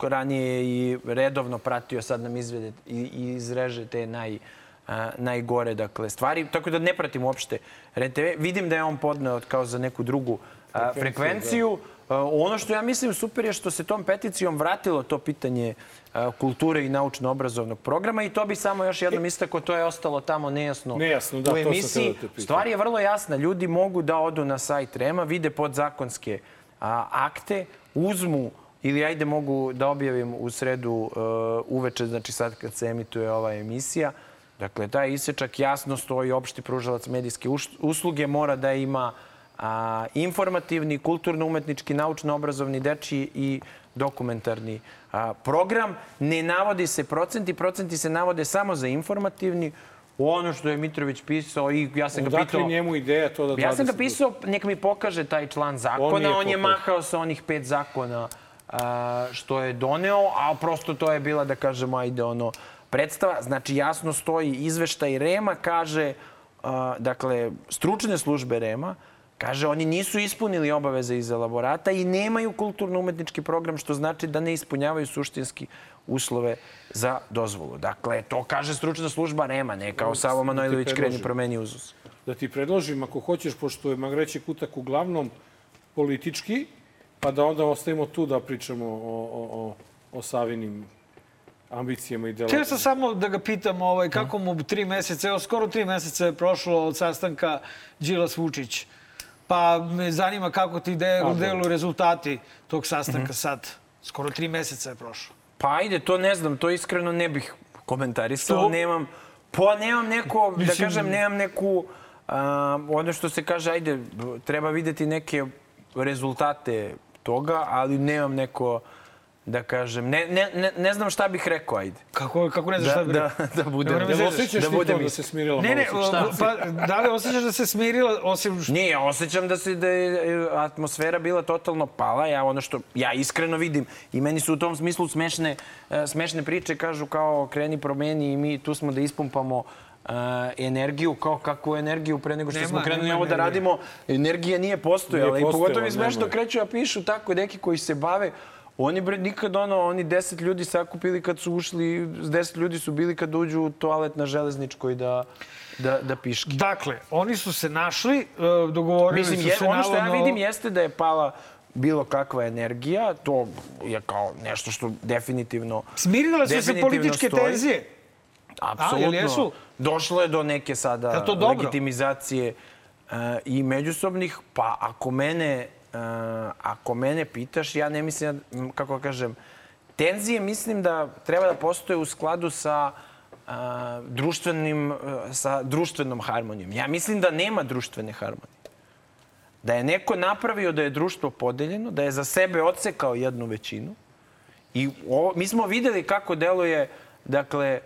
ranije i redovno pratio, sad nam izvede i, i izreže te naj, a, najgore dakle, stvari. Tako da ne pratim uopšte RTV. Vidim da je on podneo kao za neku drugu a, frekvenciju. Da. ono što ja mislim super je što se tom peticijom vratilo to pitanje kulture i naučno-obrazovnog programa i to bi samo još jednom istako, to je ostalo tamo nejasno, nejasno da, u emisiji. Da Stvar je vrlo jasna. Ljudi mogu da odu na sajt REMA, vide podzakonske a, akte, uzmu ili ajde mogu da objavim u sredu uh, uveče, znači sad kad se emituje ova emisija, Dakle, taj isečak jasno stoji opšti pružalac medijske usluge, mora da ima a, informativni, kulturno-umetnički, naučno-obrazovni, dečiji i dokumentarni a, program. Ne navodi se procenti, procenti se navode samo za informativni, ono što je Mitrović pisao i ja sam ga Odakle pitao... njemu ideja to da... Ja sam ga pisao, nek mi pokaže taj član zakona. On je, on je mahao sa onih pet zakona što je doneo, a prosto to je bila, da kažemo, ajde ono, predstava. Znači, jasno stoji izveštaj Rema, kaže, dakle, stručne službe Rema, Kaže, oni nisu ispunili obaveze iz elaborata i nemaju kulturno-umetnički program, što znači da ne ispunjavaju suštinski uslove za dozvolu. Dakle, to kaže stručna služba Rema, ne kao Savo Manojlović kreni promeni uzus. Da ti predložim, ako hoćeš, pošto je Magreće Kutak uglavnom politički, pa da onda ostavimo tu da pričamo o, o, o, o Savinim ambicijama i delom. Htio sam samo da ga pitam ovaj, kako mu tri meseca, evo skoro tri meseca je prošlo od sastanka Đilas Vučić. Pa me zanima kako ti de, delu rezultati tog sastanka mm -hmm. sad. Skoro tri meseca je prošlo. Pa ajde, to ne znam, to iskreno ne bih komentarisao. To... Nemam, pa nemam neko, da da kažem, nemam neku, uh, ono što se kaže, ajde, treba videti neke rezultate toga, ali nemam neko da kažem, ne, ne, ne, ne znam šta bih rekao, ajde. Kako, kako ne znaš šta bih da, rekao? Da, da budem. Da, da osjećaš da, budem to da se smirila ne, ne, malo? Pa, da li osjećaš da se smirila, osim... Što... Nije, osjećam da, se, da je atmosfera bila totalno pala. Ja ono što ja iskreno vidim i meni su u tom smislu smešne, e, smešne priče, kažu kao kreni promeni i mi tu smo da ispumpamo Uh, energiju, kao kakvu energiju pre nego što nema, smo krenuli ovo da radimo, energija nije postojala. Nije postojala I pogotovo mi smešno kreću, a pišu tako neki koji se bave Oni bre nikad ono, oni deset ljudi sakupili kad su ušli, deset ljudi su bili kad uđu u toalet na železničkoj da, da, da piški. Dakle, oni su se našli, e, dogovorili Mislim, su je, se ono što ja vidim jeste da je pala bilo kakva energija, to je kao nešto što definitivno Smirile su se političke stoji. tenzije? Apsolutno. Došlo je do neke sada legitimizacije uh, i međusobnih, pa ako mene Uh, ako mene pitaš, ja ne mislim, kako kažem, tenzije mislim da treba da postoje u skladu sa uh, društvenim, sa društvenom harmonijom. Ja mislim da nema društvene harmonije. Da je neko napravio da je društvo podeljeno, da je za sebe odsekao jednu većinu. I ovo, mi smo videli kako deluje, dakle,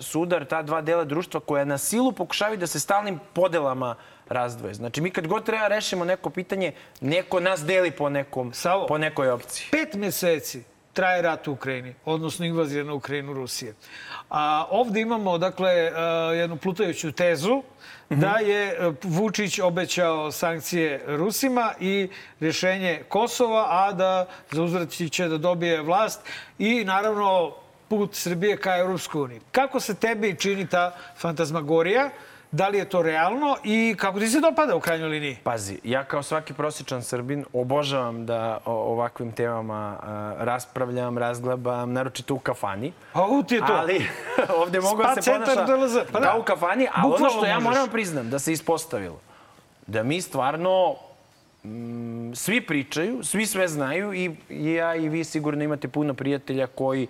sudar ta dva dela društva koja na silu pokušavaju da se stalnim podelama razdvoje. Znači, mi kad god treba rešimo neko pitanje, neko nas deli po, nekom, Savo, po nekoj opciji. Pet meseci traje rat u Ukrajini, odnosno invazija na Ukrajinu Rusije. A ovde imamo, dakle, jednu plutajuću tezu mhm. da je Vučić obećao sankcije Rusima i rješenje Kosova, a da za će da dobije vlast i naravno put Srbije ka Europskoj uniji. Kako se tebi čini ta fantazmagorija? Da li je to realno i kako ti se dopada u krajnjoj liniji? Pazi, ja kao svaki prosječan Srbin obožavam da o ovakvim temama a, raspravljam, razglabam, naročito u kafani. A u ti je to? Ali ovde mogu da se ponaša pa da. kao u kafani, ali ono što ja moram priznam da se ispostavilo, da mi stvarno mm, svi pričaju, svi sve znaju i ja i vi sigurno imate puno prijatelja koji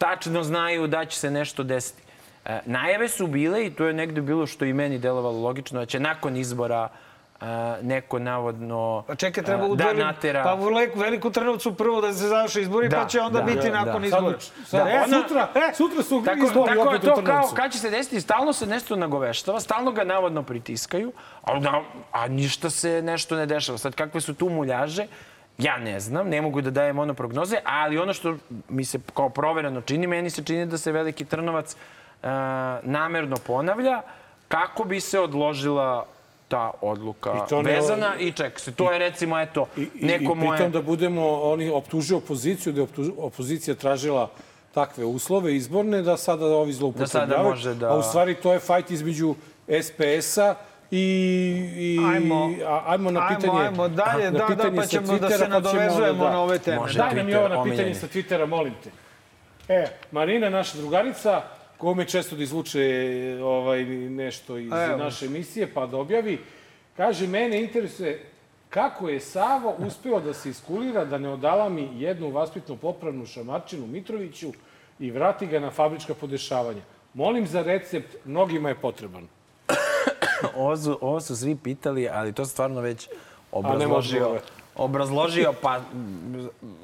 tačno znaju da će se nešto desiti. E, najave su bile i to je negde bilo što i meni delovalo logično, da će nakon izbora e, neko navodno pa čekaj, treba u da natera... Pa u veliku Trnovcu prvo da se završe izbori, da, pa će onda da, biti da, nakon da. izbora. Sad, da, e, ona, sutra, e, sutra su tako, izbori tako opet je to kao kad će se desiti, stalno se nešto nagoveštava, stalno ga navodno pritiskaju, a, da, a ništa se nešto ne dešava. Sad, kakve su tu muljaže, Ja ne znam, ne mogu da dajem ono prognoze, ali ono što mi se kao provereno čini, meni se čini da se Veliki Trnovac uh, namerno ponavlja kako bi se odložila ta odluka I to ne, vezana i ček se. To je recimo, eto, i, neko moje... I pritom da budemo, oni optužuju opoziciju, da je opozicija tražila takve uslove izborne, da sada ovi zloupotrebljavaju. Da sada može da... A u stvari to je fajt između SPS-a i, i ajmo, ajmo na pitanje... Ajmo, ajmo dalje, da, da, pa ćemo da se pa nadovezujemo da, na ove teme. Može Daj nam i ovo na pitanje sa Twittera, molim te. E, Marina, naša drugarica, kome često da izvuče ovaj, nešto iz Evo. naše emisije, pa da objavi, kaže, mene interesuje kako je Savo uspeo da se iskulira da ne odalami jednu vaspitno popravnu šamarčinu Mitroviću i vrati ga na fabrička podešavanja. Molim za recept, mnogima je potreban. ovo, su, ovo su svi pitali, ali to stvarno već obrazložio. Obrazložio, pa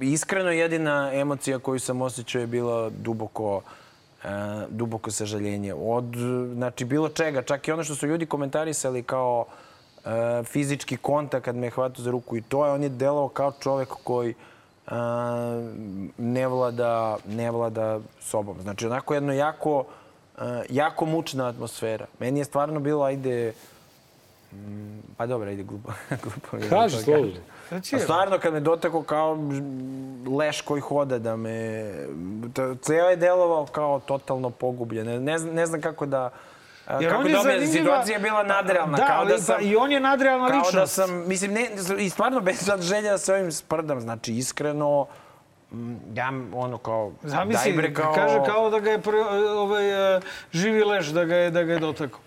iskreno jedina emocija koju sam osjećao je bila duboko uh, duboko sažaljenje. Od, znači, bilo čega. Čak i ono što su ljudi komentarisali kao uh, fizički kontakt kad me je hvatao za ruku i to je, on je delao kao čovek koji uh, ne vlada, ne vlada sobom. Znači, onako jedno jako jako mučna atmosfera. Meni je stvarno bilo, ajde, mm, pa dobro, ajde, glupo. glupo Kaži, slobodno. Znači, stvarno, kad me doteko kao leš koji hoda, da me... Ceo je delovao kao totalno pogubljen. Ne, ne znam kako da... Jer kako on je da zanimljiva... Situacija je bila nadrealna. Da, kao da sam, pa i on je nadrealna kao ličnost. Kao da sam, mislim, ne, i stvarno bez želja da se ovim sprdam. Znači, iskreno, ja ono kao Zamisli, daj bre kao... kaže kao da ga je pre, ovaj, e, živi leš da ga je, da ga je dotakao.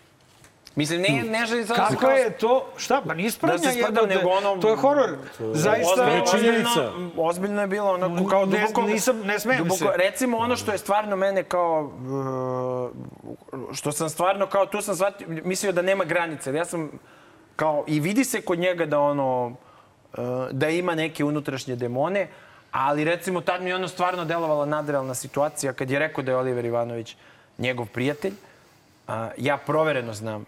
Mislim, ne, ne želim sad... Kako da je to? Šta? Pa nije sprednja da jedno, nego ono... To je horor. Zaista... Ozbiljno, činjenica. Ozbiljno je bilo onako kao duboko... Ne, nisam, ne smijem duboko, se. Recimo ono što je stvarno mene kao... Uh, što sam stvarno kao... Tu sam shvatio, mislio da nema granice. Ja sam kao... I vidi se kod njega da ono... Uh, da ima neke unutrašnje demone, Ali recimo tad mi je ono stvarno delovala nadrealna situacija kad je rekao da je Oliver Ivanović njegov prijatelj. A, ja provereno znam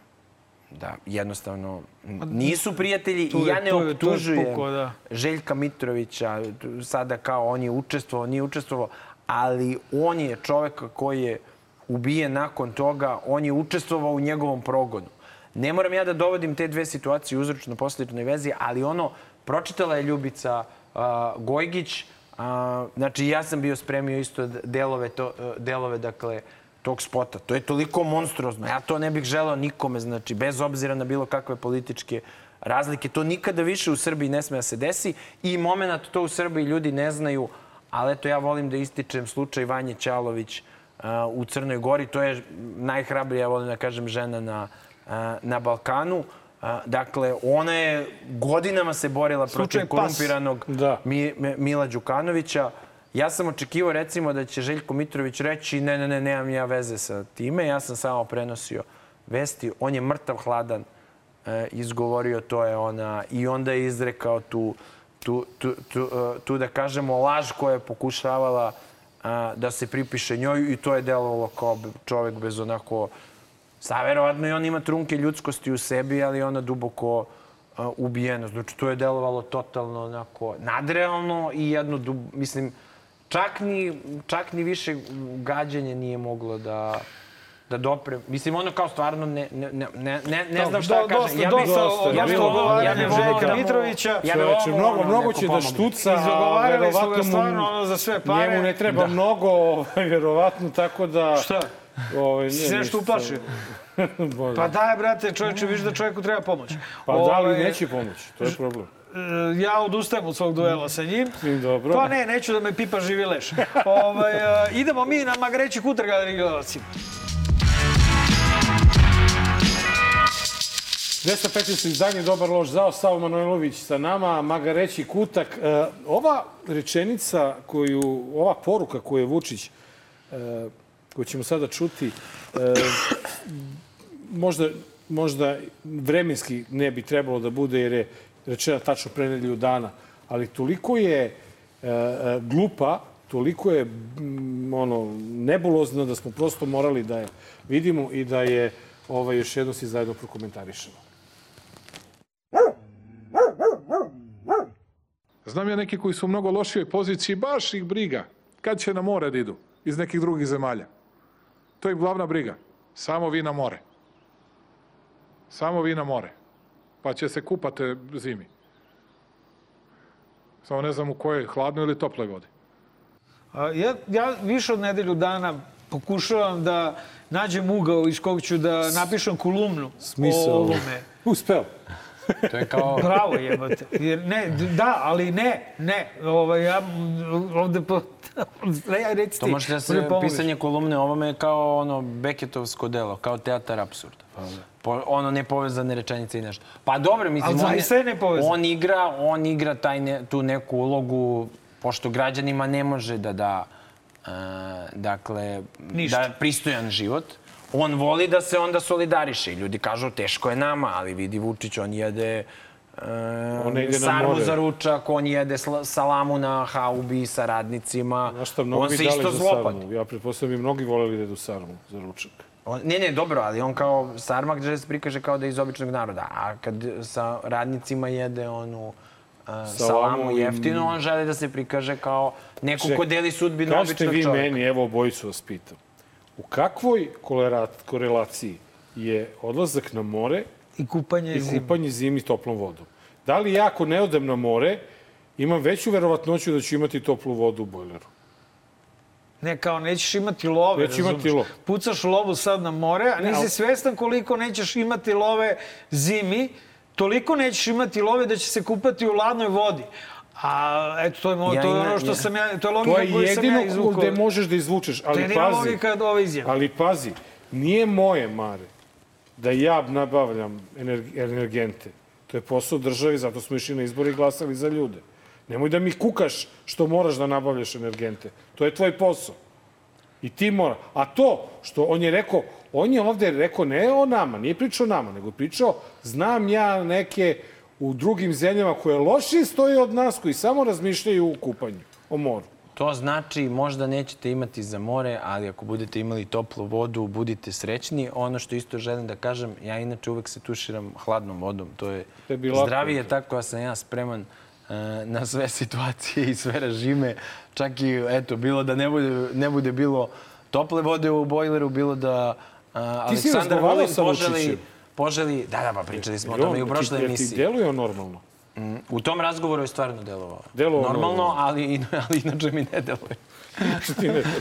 da jednostavno nisu prijatelji i ja ne optužujem da. Željka Mitrovića sada kao on je učestvovao, nije učestvovao, ali on je čovek koji je ubijen nakon toga, on je učestvovao u njegovom progonu. Ne moram ja da dovodim te dve situacije u uzročno-posljednoj vezi, ali ono, pročitala je Ljubica uh, Gojgić. Znači, ja sam bio spremio isto delove, to, e, delove dakle, tog spota. To je toliko monstruozno. Ja to ne bih želeo nikome, znači, bez obzira na bilo kakve političke razlike. To nikada više u Srbiji ne sme da se desi i moment to u Srbiji ljudi ne znaju, ali eto ja volim da ističem slučaj Vanje Ćalović uh, u Crnoj Gori. To je najhrabrija, ja volim da kažem, žena na, uh, na Balkanu. Dakle, ona je godinama se borila protiv korumpiranog da. Mi, Mila Đukanovića. Ja sam očekivao recimo da će Željko Mitrović reći ne, ne, ne, nemam ja veze sa time. Ja sam samo prenosio vesti. On je mrtav hladan e, izgovorio, to je ona. I onda je izrekao tu, tu, tu, tu, e, tu da kažemo, laž koja je pokušavala a, da se pripiše njoj i to je delovalo kao čovek bez onako... Saverovatno i on ima trunke ljudskosti u sebi, ali ona duboko a, ubijena. Znači, to je delovalo totalno onako nadrealno i jedno, dub, mislim, čak ni, čak ni više gađanje nije moglo da da dopre. Mislim, ono kao stvarno ne, ne, ne, ne, ne znam šta da kažem. Ja bih dosta, ja bih ja bih Željka Mitrovića. Ja bih mnogo, mnogo će da štuca, a verovatno stvarno ono za sve pare. Njemu ne treba da. mnogo, ovaj, verovatno, tako da... Šta? Ovaj, ne, si nešto uplašio? pa daj, brate, čovječe, viš da čovjeku treba pomoć. Pa da li ovaj, neće pomoć, to je problem ja odustajem od svog duela sa njim. Dobro. Pa ne, neću da me pipa živi leš. ovaj, idemo mi na Magreći Kutrga da gledalcima. 215. izdanje Dobar loš zao, Savo Manojlović sa nama, Magareći Kutak. E, ova rečenica koju, ova poruka koju je Vučić, e, koju ćemo sada čuti, e, možda, možda vremenski ne bi trebalo da bude jer je rečena tačno pre nedelju dana, ali toliko je glupa, toliko je ono nebulozno da smo prosto morali da je vidimo i da je ovaj, još jedno si zajedno prokomentarišemo. Znam ja neki koji su u mnogo lošijoj poziciji, baš ih briga. Kad će na more da idu iz nekih drugih zemalja? To je glavna briga. Samo vi na more. Samo vi na more. Pa će se kupate zimi. Samo ne znam u kojoj, hladnoj ili toploj vodi. Ja, ja više od nedelju dana pokušavam da nađem ugao iz kog ću da napišem kolumnu Smisao. o ovome. Uspeo. To je kao... Bravo jebate. Jer ne, da, ali ne, ne. Ovaj, ja ovde po... Ja, recite, to može da se pisanje kolumne ovome je kao ono Beketovsko delo, kao teatar absurda. Po, ono nepovezane rečenice i nešto. Pa dobro, mislim, on, nepovezane. on igra, on igra taj ne, tu neku ulogu, pošto građanima ne može da da, uh, dakle, Ništa. da pristojan život on voli da se onda solidariše. Ljudi kažu teško je nama, ali vidi Vučić, on jede uh, sarmu za ručak, on jede salamu na haubi sa radnicima. Znaš šta, on se isto zlopati. Ja pretpostavljam i mnogi voleli da jedu sarmu za ručak. On, ne, ne, dobro, ali on kao sarmak gde se prikaže kao da je iz običnog naroda. A kad sa radnicima jede onu uh, salamu, salamu jeftino, on želi da se prikaže kao neko Ček, ko deli sudbinu običnog čovjeka. Kažete vi meni, evo obojicu vas pitam u kakvoj korelaciji je odlazak na more i kupanje, i kupanje zimi toplom vodom? Da li ja ako ne odem na more, imam veću verovatnoću da ću imati toplu vodu u bojleru? Ne, kao nećeš imati love, Neću imati love. Pucaš lovu sad na more, a nisi svestan koliko nećeš imati love zimi, toliko nećeš imati love da će se kupati u ladnoj vodi. A eto, to je, ja, to je ono što sam ja, to je logika koju sam ja izvukao. To je jedino gde možeš da izvučeš, ali pazi. To je logika od ove izjave. Ali pazi, nije moje, Mare, da ja nabavljam energente. To je posao države, zato smo išli na izbor i glasali za ljude. Nemoj da mi kukaš što moraš da nabavljaš energente. To je tvoj posao. I ti mora. A to što on je rekao, on je ovde rekao ne o nama, nije pričao o nama, nego pričao, znam ja neke u drugim zemljama koje lošije stoje od nas, koji samo razmišljaju o kupanju, o moru. To znači možda nećete imati za more, ali ako budete imali toplu vodu, budite srećni. Ono što isto želim da kažem, ja inače uvek se tuširam hladnom vodom. To je zdravije tako, ja sam ja spreman uh, na sve situacije i sve režime. Čak i, eto, bilo da ne bude, ne bude bilo tople vode u bojleru, bilo da uh, Aleksandar Vulin poželi poželi... Da, da, pa pričali smo o tome i u prošloj emisiji. Ti deluje normalno? U tom razgovoru je stvarno delovao. Delovao normalno, ali, ali inače mi ne deluje.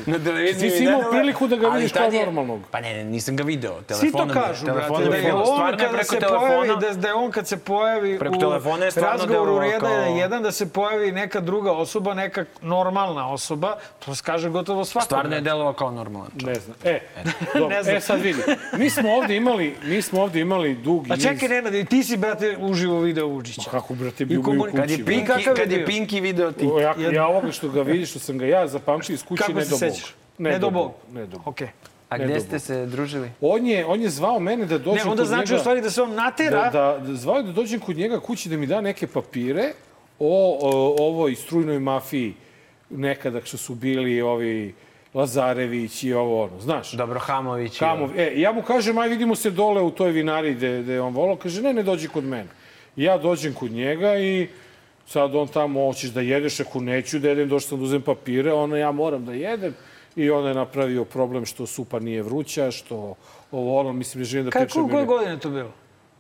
Na televiziji Ti si imao priliku da ga vidiš kao normalnog. Pa ne, ne, nisam ga video. Telefonom, Svi to kažu, telefonom, brate, da je on kada se pojavi, da, da je on kad se pojavi preko u telefona je razgovoru jedan kao... jedan da se pojavi neka druga osoba, neka normalna osoba, to se kaže gotovo svako. Stvarno je delovao kao normalan čovjek. Ne znam. E, ne znam. e sad vidi. Mi smo ovde imali, mi smo ovde imali dugi niz... A čekaj, Nenad, ti si, brate, uživo video Vučića. Ma kako, brate, bio u kući. Kad je Pinki, kad je Pinki video ti. Ja, ja ovoga što ga vidiš, što sam ga ja zapamtio iz kuće, ne do Bog. Ne, do Bog. Ne do Bog. Okay. A gde ste se družili? On je, on je zvao mene da dođem ne, onda znači u stvari da se on natera. Da, da, zvao je da dođem kod njega kući da mi da neke papire o, o ovoj strujnoj mafiji nekada što su bili ovi Lazarević i ovo ono, znaš. Dobro, Hamović. Hamov, e, ja mu kažem, aj vidimo se dole u toj vinari gde, gde on volao. Kaže, ne, ne dođi kod mene. Ja dođem kod njega i sad on tamo, hoćeš da jedeš, ako neću da jedem, došao sam da uzem papire, ono ja moram da jedem. I on je napravio problem što supa nije vruća, što ovo ono, mislim, ne želim da pričam. Kako, koje godine to bilo?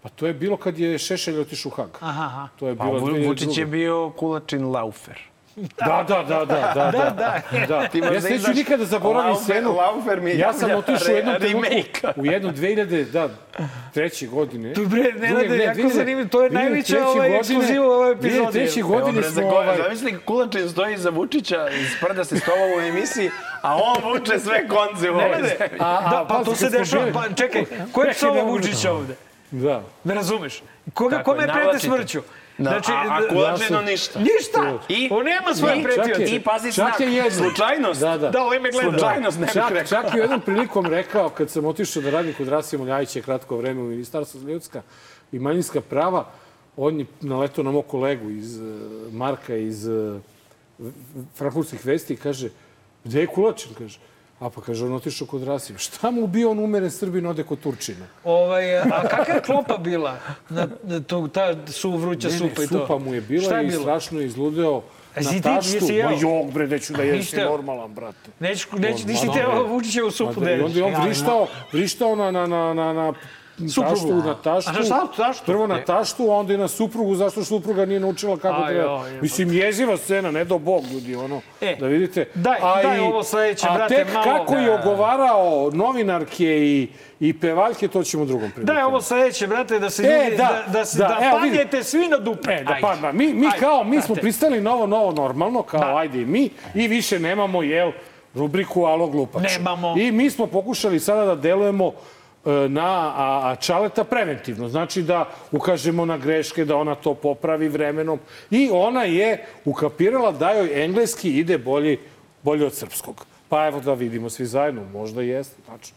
Pa to je bilo kad je Šešelj otišao u Hag. Aha, aha. To je bilo pa, Vučić je bio kulačin laufer. Da, da, da, da, da, da. da. da. Ti ja se neću nikada zaboravim scenu. Laufer mi ja sam otišao u jednom trenutku, u jednom 2000, da, treće godine. Tu bre, ne rade, jako zanimljivo, to je najveća ovaj ekskluziva u ovoj epizodi. Treće godine smo ovaj... Zamisli, Kulačin stoji za Vučića, sprda se s tobom u emisiji, a on vuče sve konce u ovoj zemlji. Da, pa to se dešava, pa čekaj, ko je psova Vučića ovde? Da. Ne razumeš? Koga, kome prete smrću? Da, znači, a, a Kulačino ništa. Ništa! I? On nema svoje pretioce. I pazi znak. Slučajnost. Da, da. Da, ovaj me gleda. Slučajnost ne bih rekao. Čak je jednom prilikom rekao, kad sam otišao da radim kod Rasima Ljajića kratko vreme u Ministarstvu za ljudska i manjinska prava, on je naletao na mog kolegu iz Marka iz Frankfurtskih vesti i kaže, gde je Kulačin? Kaže, A pa kaže, on otišao kod Rasima. Šta mu bio on umeren Srbin, ode kod Turčina? Ovaj, a kakva je klopa bila? Na, na to, ta su vruća ne, supa ne, i to? supa mu je bila je i bilo? strašno je izludeo na taštu. Ma jok, bre, neću da jesi normalan, brate. Neću, neću, nisi teo Vučićevu supu da ješ. Onda je on vrištao, vrištao na, na, na, na, na taštu, na taštu. A šta, taštu? Prvo na taštu, a onda i na suprugu, zašto supruga nije naučila kako treba. Mislim, jeziva scena, ne do bog, ljudi, ono, e, da vidite. Daj, a daj i, ovo sledeće, brate, malo. A tek kako je ogovarao novinarke i i pevaljke, to ćemo drugom prilikom. Daj ovo sledeće, brate, da se e, ljudi, da, da, da, da, da evo, padnete svi na dupe. E, da padna. Mi, mi ajde, kao, mi smo pristali novo, novo normalno, kao da. ajde i mi, i više nemamo, jel, rubriku Alo glupač. Nemamo. I mi smo pokušali sada da delujemo na a, a Čaleta preventivno. Znači da ukažemo na greške, da ona to popravi vremenom. I ona je ukapirala da joj engleski ide bolje, bolje od srpskog. Pa evo da vidimo svi zajedno. Možda jeste, tačno.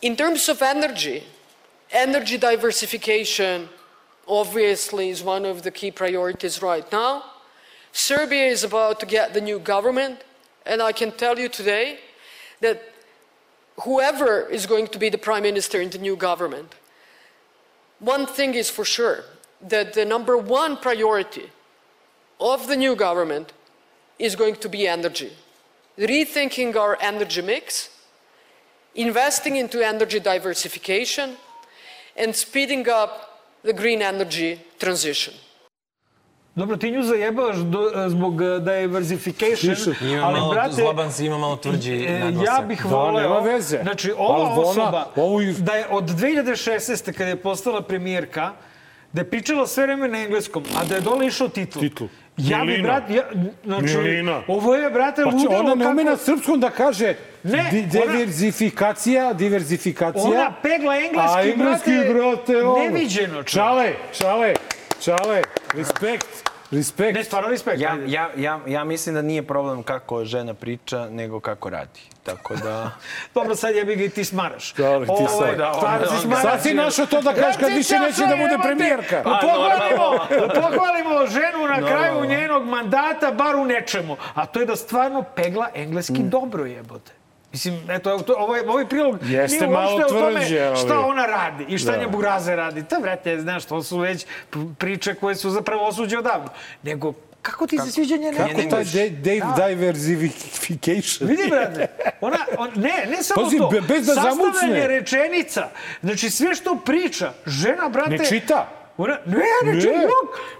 In terms of energy, energy diversification obviously is one of the key priorities right now. Serbia is about to get the new government. And I can tell you today that whoever is going to be the prime minister in the new government, one thing is for sure that the number one priority of the new government is going to be energy. Rethinking our energy mix, investing into energy diversification, and speeding up the green energy transition. Dobro, ti nju zajebavaš do, zbog da je diversification, ima ali, malo, brate... Zloban si ima malo tvrđi e, naglasak. Ja bih voleo... Da, nema veze. Znači, ova osoba, ovu... da je od 2016. kada je postala premijerka, da je pričala sve vreme na engleskom, a da je dole išao titl. Titl. Ja bi, brat, ja, znači, Milina. ovo je, brate, pa ludilo ona ne kako... ume na srpskom da kaže ne, di, diverzifikacija, diverzifikacija. Ona pegla engleski, a engleski brate, brate ono. neviđeno. Čale, čale, čale, respekt. Respekt. Ne, stvarno respekt. Ja, ja, ja, ja mislim da nije problem kako žena priča, nego kako radi. Tako da... Dobro, sad ja bih i ti smaraš. Dobro, ti sad. Da, stvarno si smaraš. Sad si našao to da kažeš kad više neće da bude premijerka. Pohvalimo, pohvalimo ženu na kraju njenog mandata, bar u nečemu. A to je da stvarno pegla engleski Mm. dobro jebote. Mislim, eto, to, ovaj, ovaj prilog Jeste nije malo uopšte o tome tvrđe, šta ona radi i šta Da. nje Buraze radi. Ta, vrate, znaš, to su već priče koje su zapravo osuđe odavno. Nego, kako ti se sviđa njena Kako taj de, de, diversification? Vidi, brate, ona, on, ne, ne samo Pazi, to. be- bez da Sastavljanje zamucne. rečenica. Znači, sve što priča, žena, brate... Ne čita. Ona, ne, ne, čita.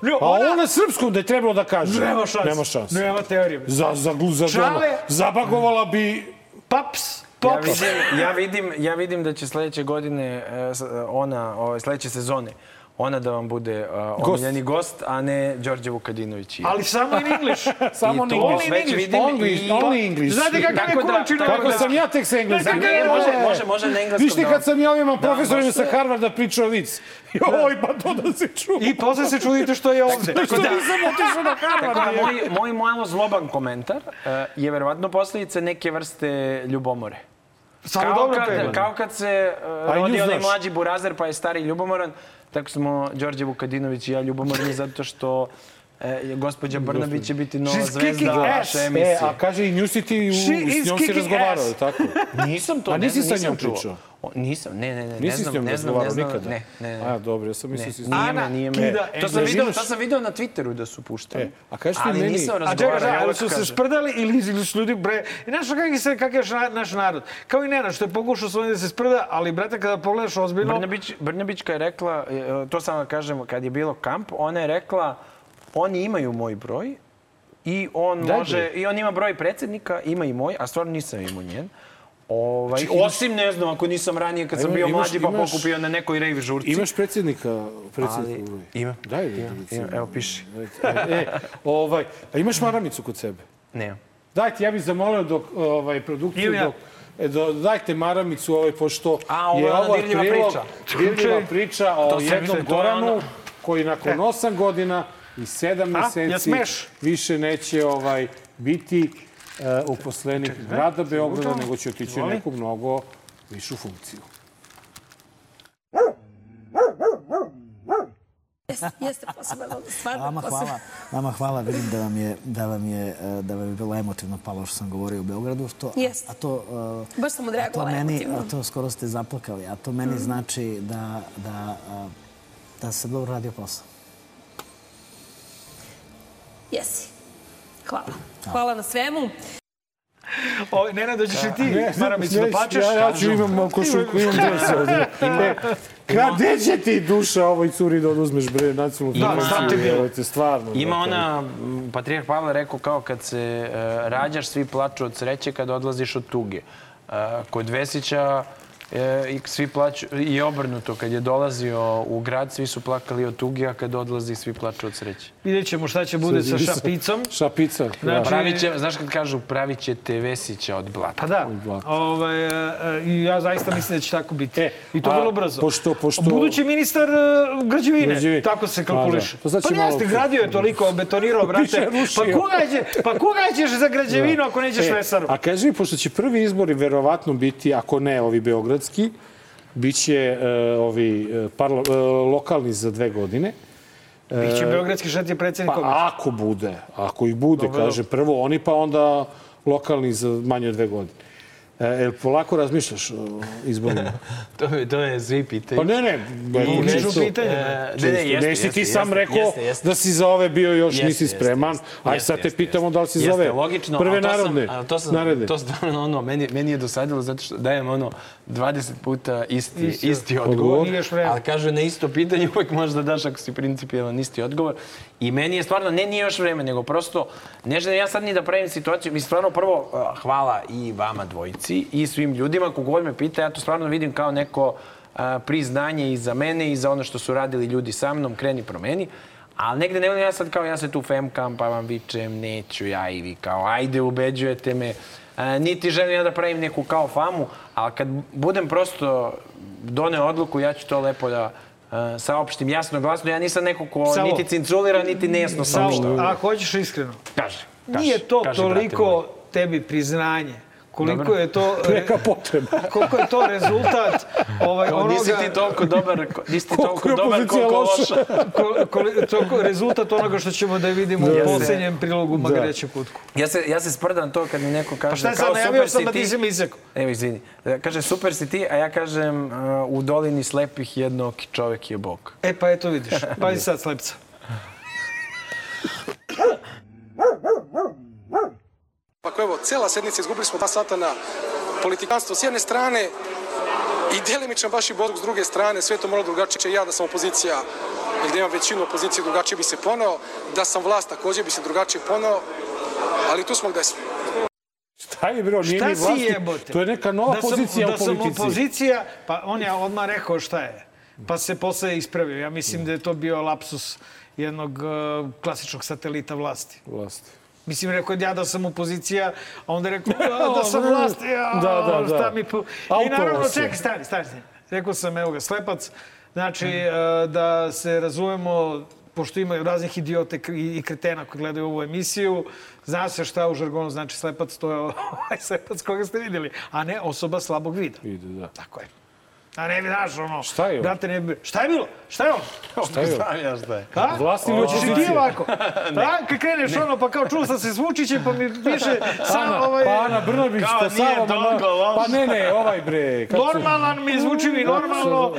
Ne, A ona, ona srpskom da je trebalo da kaže. Nema šanse. Nema šanse. Nema teorije. Za, za, za, za Čale- Zabagovala bi... Paps, Ja pops. vidim, ja, vidim, ja vidim da će sledeće godine, e, s- ona, ove, sledeće sezone, ona da vam bude uh, omiljeni gost, a ne Đorđe Vukadinović. Ali samo in English. samo in English. Već vidim English, i... only English. Znate kakav je kulačin Kako sam ja tek sa engleskim. Može, može, može na engleskom. Viš ti kad sam ja ovima profesorima sa Harvarda pričao vic. Joj, pa to da se čuje. I posle se čudite što je ovde. Što nisam otišao na Harvard. Tako da, moj, moj malo zloban komentar uh, je verovatno posledica neke vrste ljubomore. Samo kao dobro kad, kao kad se uh, i rodi onaj mlađi burazer pa je stari ljubomoran, tako smo Đorđe Vukadinović i ja ljubomorni zato što e, je gospođa Brnabić će biti nova She's zvezda vaše emisije. E, a kaže i nju si ti, u, She s njom si razgovarao, ass. tako? Nisam to, A ne nisi znam, sa njom nisam čuo. pričao? O, nisam, ne, ne, ne, ne Nisi znam, s njom ne znam, ne znam, nikada? Ne, ne, ne. A, dobro, ja sam mislio Ne, si... me, nije me. To sam, video, to sam video na Twitteru da su puštali. E, a kaži ti Ali meni- nisam A čekaj, razgovarao. čekaj, ja ali su se kažem. sprdali ili, ili su ljudi, bre... I znaš kakav se, kakav je naš narod? Kao i Nenad, što je pokušao svojim da se sprda, ali, brate, kada pogledaš ozbiljno... Brnabić, Brnabićka je rekla, e, to sam da kažem, kad je bilo kamp, ona je rekla, oni imaju moj broj i on Daj, može, i on ima broj predsjednika, ima i moj, a stvarno nisam imao njen. Ovaj, Znači, osim, ne znam, ako nisam ranije, kad sam ima- bio imaš- mlađi, pa imaš- pokupio na nekoj rave žurci. Imaš predsjednika, predsjednika Ali-? Ima. Daj, da Ima, recimo. ima, evo, piši. E, ovaj, a imaš maramicu kod sebe? Ne. Dajte, ja bih zamolio dok, ovaj, produkciju ja. dok, e, do, dajte maramicu, ovaj, pošto A, ovo je ovo dirljiva prilog, priča. dirljiva priča o jednom Goranu ono- koji nakon osam godina i sedam A, meseci smeš? više neće ovaj, biti uh, uposlenik grada Beograda, nego će otići u neku mnogo višu funkciju. Jeste, posebno, stvarno Vama posebno. hvala, vama hvala, vidim da vam je, da vam je, e, da vam je bilo emotivno palo što sam govorio u Beogradu. To, Jeste. A to, e, Baš sam to odreagovala meni, emotivno. a to skoro ste zaplakali, a to meni znači da, da, da se dobro radio posao. Jesi. Hvala. Hvala na svemu. O, Nenad, dođeš i ti, maramicu da Ne, plačeš? Ja, ja ću imam košulku, imam dres ovdje. E, Kada će ti duša ovoj curi da oduzmeš bre nacionalnu Da. Evo te stvarno. Ima brate. ona, m, Patrijah Pavle rekao kao kad se e, rađaš, svi plaču od sreće kad odlaziš od tuge. E, kod Vesića e, i svi plaću, i obrnuto, kad je dolazio u grad, svi su plakali od tuge, a kad odlazi, svi plaču od sreće. Vidjet ćemo šta će bude sa šapicom. Šapica. da. Znači- Pravit će, znaš kad kažu, pravit ćete Vesića od blata. Pa da, ovaj, e, e, i ja zaista mislim da će tako biti. E, I to a vrlo brzo. pošto- pošto- Budući ministar e, građevine, Građevine. tako se Pa kalkuliše. da. To znači Pa malo- jeste, gradio je toliko, betonirao, brate. Pa koga, će, pa koga ćeš za građevinu ako nećeš E, vesaru? A kaži mi, pošto će prvi izbori verovatno biti, ako ne ovi beogradski, bit će e, ovi e, parla, e, lokalni za dve godine. Biće Beogradski šet je predsjednik Pa ako bude, ako ih bude, kaže prvo oni, pa onda lokalni za manje od dve godine. E, jel polako razmišljaš o izborima? To, je- to je svi pitaju. Pa ne, ne. I čisto- nižu pitanje. E, čisto. ne, ne, jeste, ti jeste, sam jeste, rekao jeste, jeste. da si za ove bio još Jeste, nisi jeste, spreman. jeste. Aj Jeste, sad te jeste, pitamo da li si za Jeste, ove logično. prve sam- narodne. ali to sam, naredne. To stvarno ono, meni, meni je dosadilo zato što dajem ono 20 puta isti, Isti isti, odgovor. odgovor. Ali kaže na isto pitanje uvek možeš da daš ako si principijalan isti odgovor. I meni je stvarno, ne nije još vreme, nego prosto, ne želim ja sad ni da pravim situaciju. Mi stvarno prvo hvala i vama dvojici i svim ljudima. Kogod me pita, ja to stvarno vidim kao neko uh, priznanje i za mene i za ono što su radili ljudi sa mnom, kreni promeni. Ali negde ne volim ja sad kao ja se tu femkam pa vam vičem neću ja i vi kao ajde ubeđujete me. E, niti želim ja da pravim neku kao famu, ali kad budem prosto doneo odluku ja ću to lepo da saopštim jasno, glasno. Ja nisam neko ko Savo. niti cinculira, niti nejasno saopštava. Samo, ako hoćeš iskreno, Kaže, nije to brate moj. toliko tebi priznanje koliko Dobro. je to Neka potreba. koliko je to rezultat ovaj onoga Nisi ti toliko dobar, nisi ti Koliko toliko dobar koliko loša. loša. ko, rezultat onoga što ćemo da vidimo u posljednjem prilogu Magareće kutku. Ja se, ja se sprdam to kad mi neko kaže Pa šta je kao sad, najavio super sam da ti si mi izrekao. Evo, izvini. E, Kaže super si ti, a ja kažem uh, u dolini slepih jednoki čovek je Bog. E pa eto vidiš, pazi sad slepca. Ako evo, cela sednica, izgubili smo dva sata na politikanstvo s jedne strane i delimičan baš i bodog s druge strane, sve to malo drugačije. Ja da sam opozicija, gdje imam većinu opozicije, drugačije bi se poneo. Da sam vlast, također bi se drugačije poneo. Ali tu smo gde smo. Šta je, bro, nije Šta ni vlasti. jebote? To je neka nova da sam, pozicija da u politici. sam opozicija, pa on je odmah rekao šta je. pa se posle ispravio. Ja mislim da je to bio lapsus jednog uh, klasičnog satelita vlasti. Vlasti. Mislim, rekao ja da sam opozicija, a onda rekao ja, da sam vlast, ja, da, da, da. šta mi... Po... I naravno, čekaj, stani, stani, stani. Rekao sam, evo ga, slepac, znači, uh, da se razumemo, pošto ima raznih idiote i kretena koji gledaju ovu emisiju, zna se šta u žargonu znači slepac, to je ovaj slepac koga ste vidjeli, a ne osoba slabog vida. Vide, da. Tako je. A ne bi znaš, ono... Šta je ovo? ne bi... Šta je bilo? Šta je ono? Šta je ovo? Znam ja šta je. A? Vlasti ili Hoćeš i ti ovako? Da, kad kreneš ono, pa kao čuo sam se s Vučićem, pa mi piše sam ovaj... Pa Ana Brnabić, pa Sava Manojlović. Pa ne, ne, ovaj bre. Normalan mi zvuči mi normalno.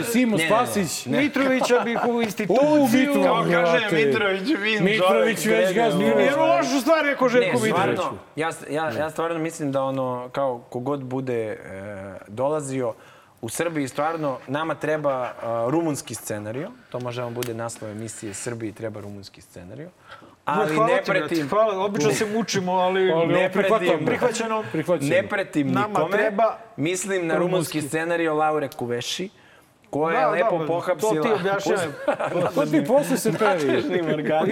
I Simo Spasić. Mitrovića bih u instituciju. U, Kao kaže Mitrović, vin Mitrović već ga Nije lošu stvar rekao Željko Mitrović. Ja, ja, ja stvarno mislim da ono, kao kogod bude e, dolazio, u Srbiji stvarno nama treba uh, rumunski scenario. To može vam bude naslov emisije Srbiji treba rumunski scenario. Ali ne pretim... Hvala, obično se mučimo, ali... Ne pretim... Prihvaćeno. Ne pretim nikome. treba... Mislim na rumunski scenario Laure Kuveši koja je lepo da, pohapsila... To ti objašnjavam. to ti posle se peri.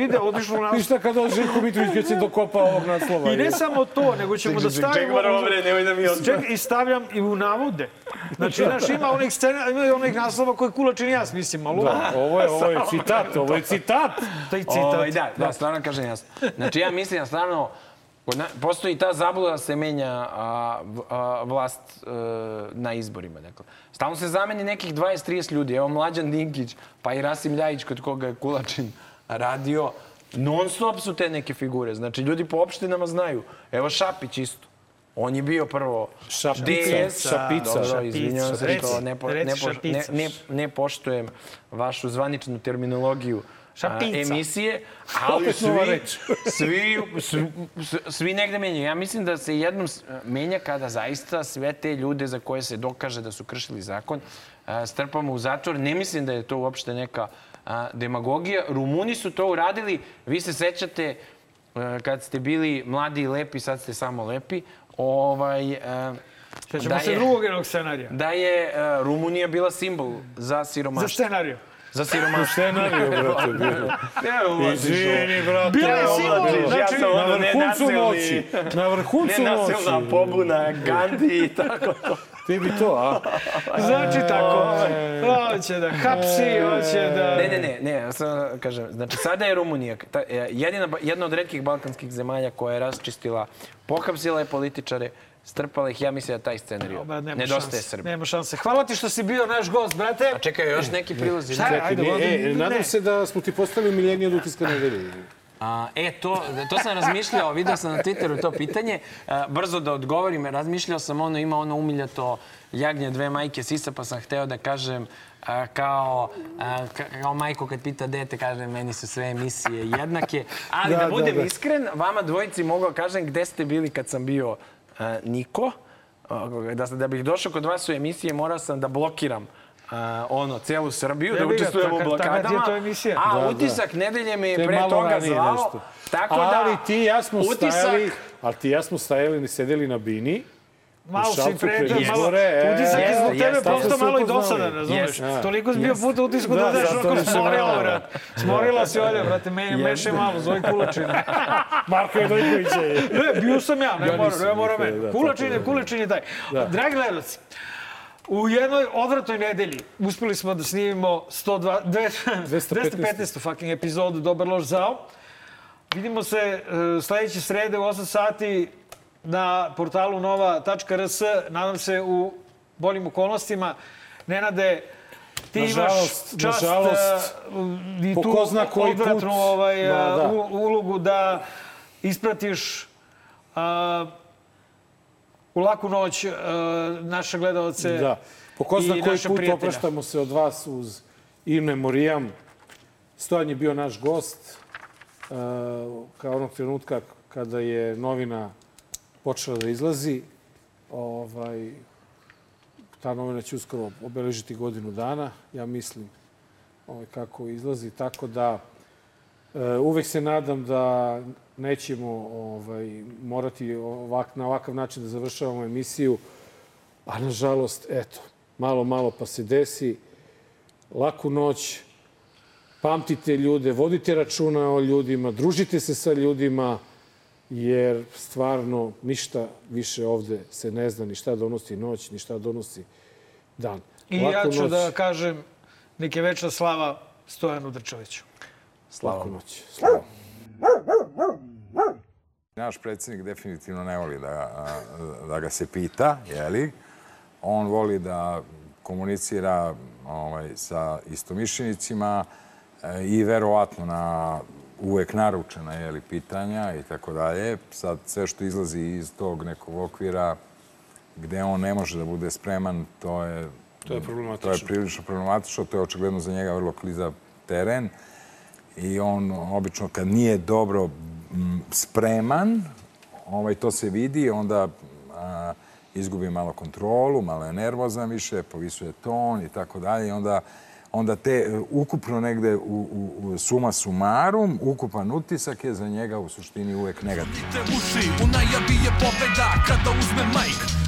Ide, odišlo na... Ništa kada dođe Željko Mitrović kad se dokopa ovog naslova. I ne samo to, nego ćemo da stavimo... Ček, bre, nemoj da mi Ček, i stavljam i u navode. Znači, znaš, ima onih scena, ima onih naslova koje kulačin ja mislim, ali... Da, ovo je, ovo je citat, ovo je citat. To je citat. O, da, da, stvarno kažem jasno. Znači, ja mislim da stvarno Postoji ta zabluda da se menja a, a, vlast a, e, na izborima. Dakle. Stalno se zameni nekih 20-30 ljudi. Evo Mlađan Dinkić, pa i Rasim Ljajić kod koga je Kulačin radio. Non stop su te neke figure. Znači, ljudi po opštinama znaju. Evo Šapić isto. On je bio prvo Šapica. DS. Šapica. Dobro, izvinjavam se što ne, po, ne, po, ne, ne poštujem vašu zvaničnu terminologiju Šapica. emisije, ali svi, svi, svi, svi negde menjaju. Ja mislim da se jednom menja kada zaista sve te ljude za koje se dokaže da su kršili zakon strpamo u zatvor. Ne mislim da je to uopšte neka demagogija. Rumuni su to uradili. Vi se sećate kad ste bili mladi i lepi, sad ste samo lepi. Ovaj, Sećamo da se drugog jednog scenarija. Da je Rumunija bila simbol za siromaštvo. Za scenariju. Za siromaštvo. Scenariju, brate, bilo. Izvini, brate. Bila je sigurno. Znači, ja sam ono nenasilni... moći. Na vrhuncu moći. Nenasilna pobuna, Gandhi i tako to. Ti bi to, a? Znači tako. Hoće da hapsi, hoće da... Ne, ne, ne, ne, ja sam kažem, znači sada je Rumunija e, jedina, jedna od redkih balkanskih zemalja koja je raščistila, pohapsila je političare, strpala ih, ja mislim da taj scenarij no, nedostaje Srbije. Nema šanse. Hvala ti što si bio naš gost, brate. A čekaj, još neki prilozi. Šta je? Ajde, ne, e, nadam se da smo ti postavili miljenije od utiska nedelje. A, e, to, to sam razmišljao, vidio sam na Twitteru to pitanje. A, brzo da odgovorim, razmišljao sam ono, ima ono umiljato jagnje dve majke sisa, pa sam hteo da kažem a, kao, a, kao majko kad pita dete, kaže meni su sve emisije jednake. Ali da, da budem da, da. iskren, vama dvojici mogu da kažem gde ste bili kad sam bio niko. Da, da bih došao kod vas u emisije, morao sam da blokiram Uh, ono, celu Srbiju, da učestvujem u blokadama. A da, utisak da. nedelje mi je pre toga zvao. Tako da, ali ti ja smo stajali, ali ti ja smo stajali i sedeli na bini Malo si pređao, malo... Utisak je zbog tebe postao malo i dosadan, razumeš? Toliko si bio puta utisku da daš onako smorila, brat. Smorila si ovdje, brate, me, meše malo, zove kulačine. Marko Jedojković je. Ne, bio sam ja, ne moram, ne moram meni. Kulačin je, kulačin je taj. Dragi gledalci, U jednoj odvratnoj nedelji uspeli smo da snimimo 102, 215. fucking epizodu Dobar loš zao. Vidimo se uh, sledeće srede u 8 sati na portalu nova.rs. Nadam se u boljim okolnostima. Nenade, ti nažalost, imaš čast nažalost, uh, i tu odvratnu ovaj, da, da. ulogu da ispratiš uh, u laku noć uh, naše gledalce da. Po ko zna koji put prijatelja. opraštamo se od vas uz in memorijam. Stojan je bio naš gost uh, kao onog trenutka kada je novina počela da izlazi. Ovaj, ta novina će uskoro obeležiti godinu dana, ja mislim, ovaj, kako izlazi. Tako da e, uvek se nadam da nećemo ovaj, morati ovak, na ovakav način da završavamo emisiju, a nažalost, eto, malo, malo pa se desi. laku noć, pamtite ljude, vodite računa o ljudima, družite se sa ljudima, jer stvarno ništa više ovde se ne zna ni šta donosi noć, ni šta donosi dan. I Laku ja ću noć. da kažem, nek je večna slava Stojanu Drčoviću. Slava. Laku noć. Slava. Naš predsjednik definitivno ne voli da, da ga se pita, jeli? On voli da komunicira ovaj, sa istomišljenicima e, i verovatno na uvek naručena jeli, pitanja i tako dalje. Sad sve što izlazi iz tog nekog okvira gde on ne može da bude spreman, to je, to je, to je prilično problematično. To je očigledno za njega vrlo kliza teren. I on obično kad nije dobro spreman, ovaj, to se vidi, onda a, izgubi malo kontrolu, malo je nervozan više, povisuje ton i tako dalje. Onda onda te ukupno negde u, u, u suma sumarum, ukupan utisak je za njega u suštini uvek negativan. Te uši, u je pobeda kada uzme.